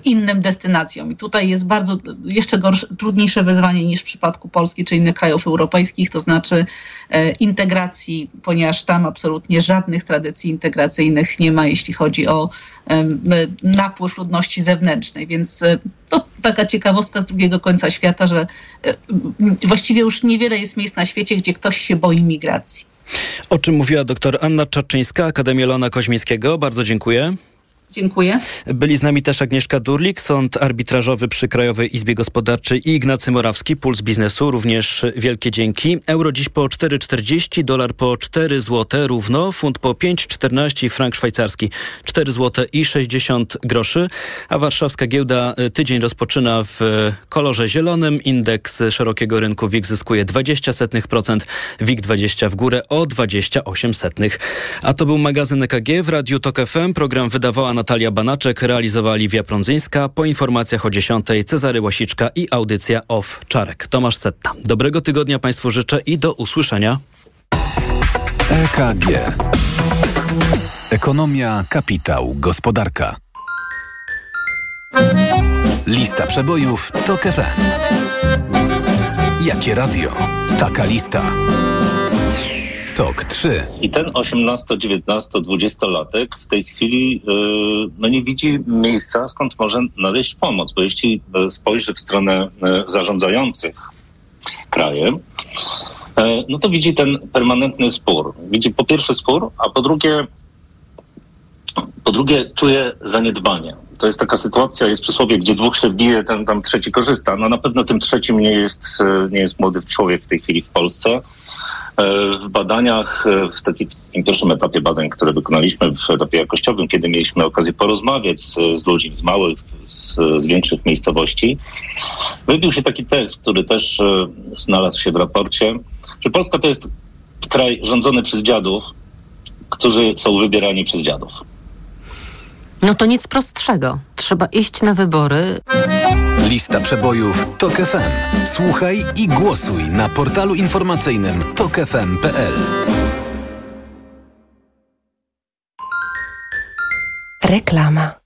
innym destynacjom. I tutaj jest bardzo jeszcze gorsze, trudniejsze wyzwanie niż w przypadku Polski czy innych krajów europejskich, to znaczy integracji, ponieważ tam absolutnie żadnych tradycji integracyjnych nie ma, jeśli chodzi o napływ ludności zewnętrznej. Więc to taka ciekawostka z drugiego końca świata, że właściwie już niewiele jest miejsc na świecie, gdzie ktoś się boi migracji. O czym mówiła dr Anna Czarczyńska, Akademia Lona Koźmińskiego. Bardzo dziękuję. Dziękuję. Byli z nami też Agnieszka Durlik, sąd arbitrażowy przy Krajowej Izbie Gospodarczej i Ignacy Morawski, Puls Biznesu. Również wielkie dzięki. Euro dziś po 4,40, dolar po 4 zł równo, funt po 5,14 frank szwajcarski 4 zł i 60 groszy. A warszawska giełda y, tydzień rozpoczyna w kolorze zielonym. Indeks szerokiego rynku WIG zyskuje 20%, WIG 20 w górę o 28 setnych. A to był magazyn EKG w Radiu Tok FM. Program wydawała Natalia Banaczek, realizowali Wia Prądzyńska. Po informacjach o 10 Cezary Łasiczka i audycja OFF Czarek. Tomasz Setta. Dobrego tygodnia Państwu życzę i do usłyszenia. EKG. Ekonomia, kapitał, gospodarka. Lista przebojów to FM. Jakie radio? Taka lista. TOK 3. I ten 18, 19, 20-latek w tej chwili yy, no nie widzi miejsca, skąd może nadejść pomoc, bo jeśli spojrzy w stronę yy, zarządzających krajem, no to widzi ten permanentny spór. Widzi po pierwsze spór, a po drugie, po drugie czuje zaniedbanie. To jest taka sytuacja, jest przysłowie, gdzie dwóch się bije, ten tam trzeci korzysta. No na pewno tym trzecim nie jest, nie jest młody człowiek w tej chwili w Polsce. W badaniach, w takim pierwszym etapie badań, które wykonaliśmy w etapie jakościowym, kiedy mieliśmy okazję porozmawiać z, z ludźmi z małych, z, z, większych miejscowości, wybił się taki tekst, który też znalazł się w raporcie, że Polska to jest kraj rządzony przez dziadów, którzy są wybierani przez dziadów. No to nic prostszego. Trzeba iść na wybory. Lista przebojów TOK FM. Słuchaj i głosuj na portalu informacyjnym tokefm.pl. Reklama.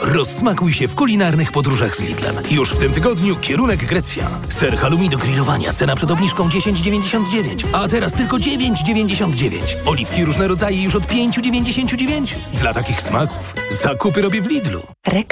Rozsmakuj się w kulinarnych podróżach z Lidlem. Już w tym tygodniu kierunek Grecja. Ser halloumi do grillowania, cena przed obniżką 10,99, a teraz tylko 9,99. Oliwki różne rodzaje już od 5,99. Dla takich smaków zakupy robię w Lidlu. Reklam.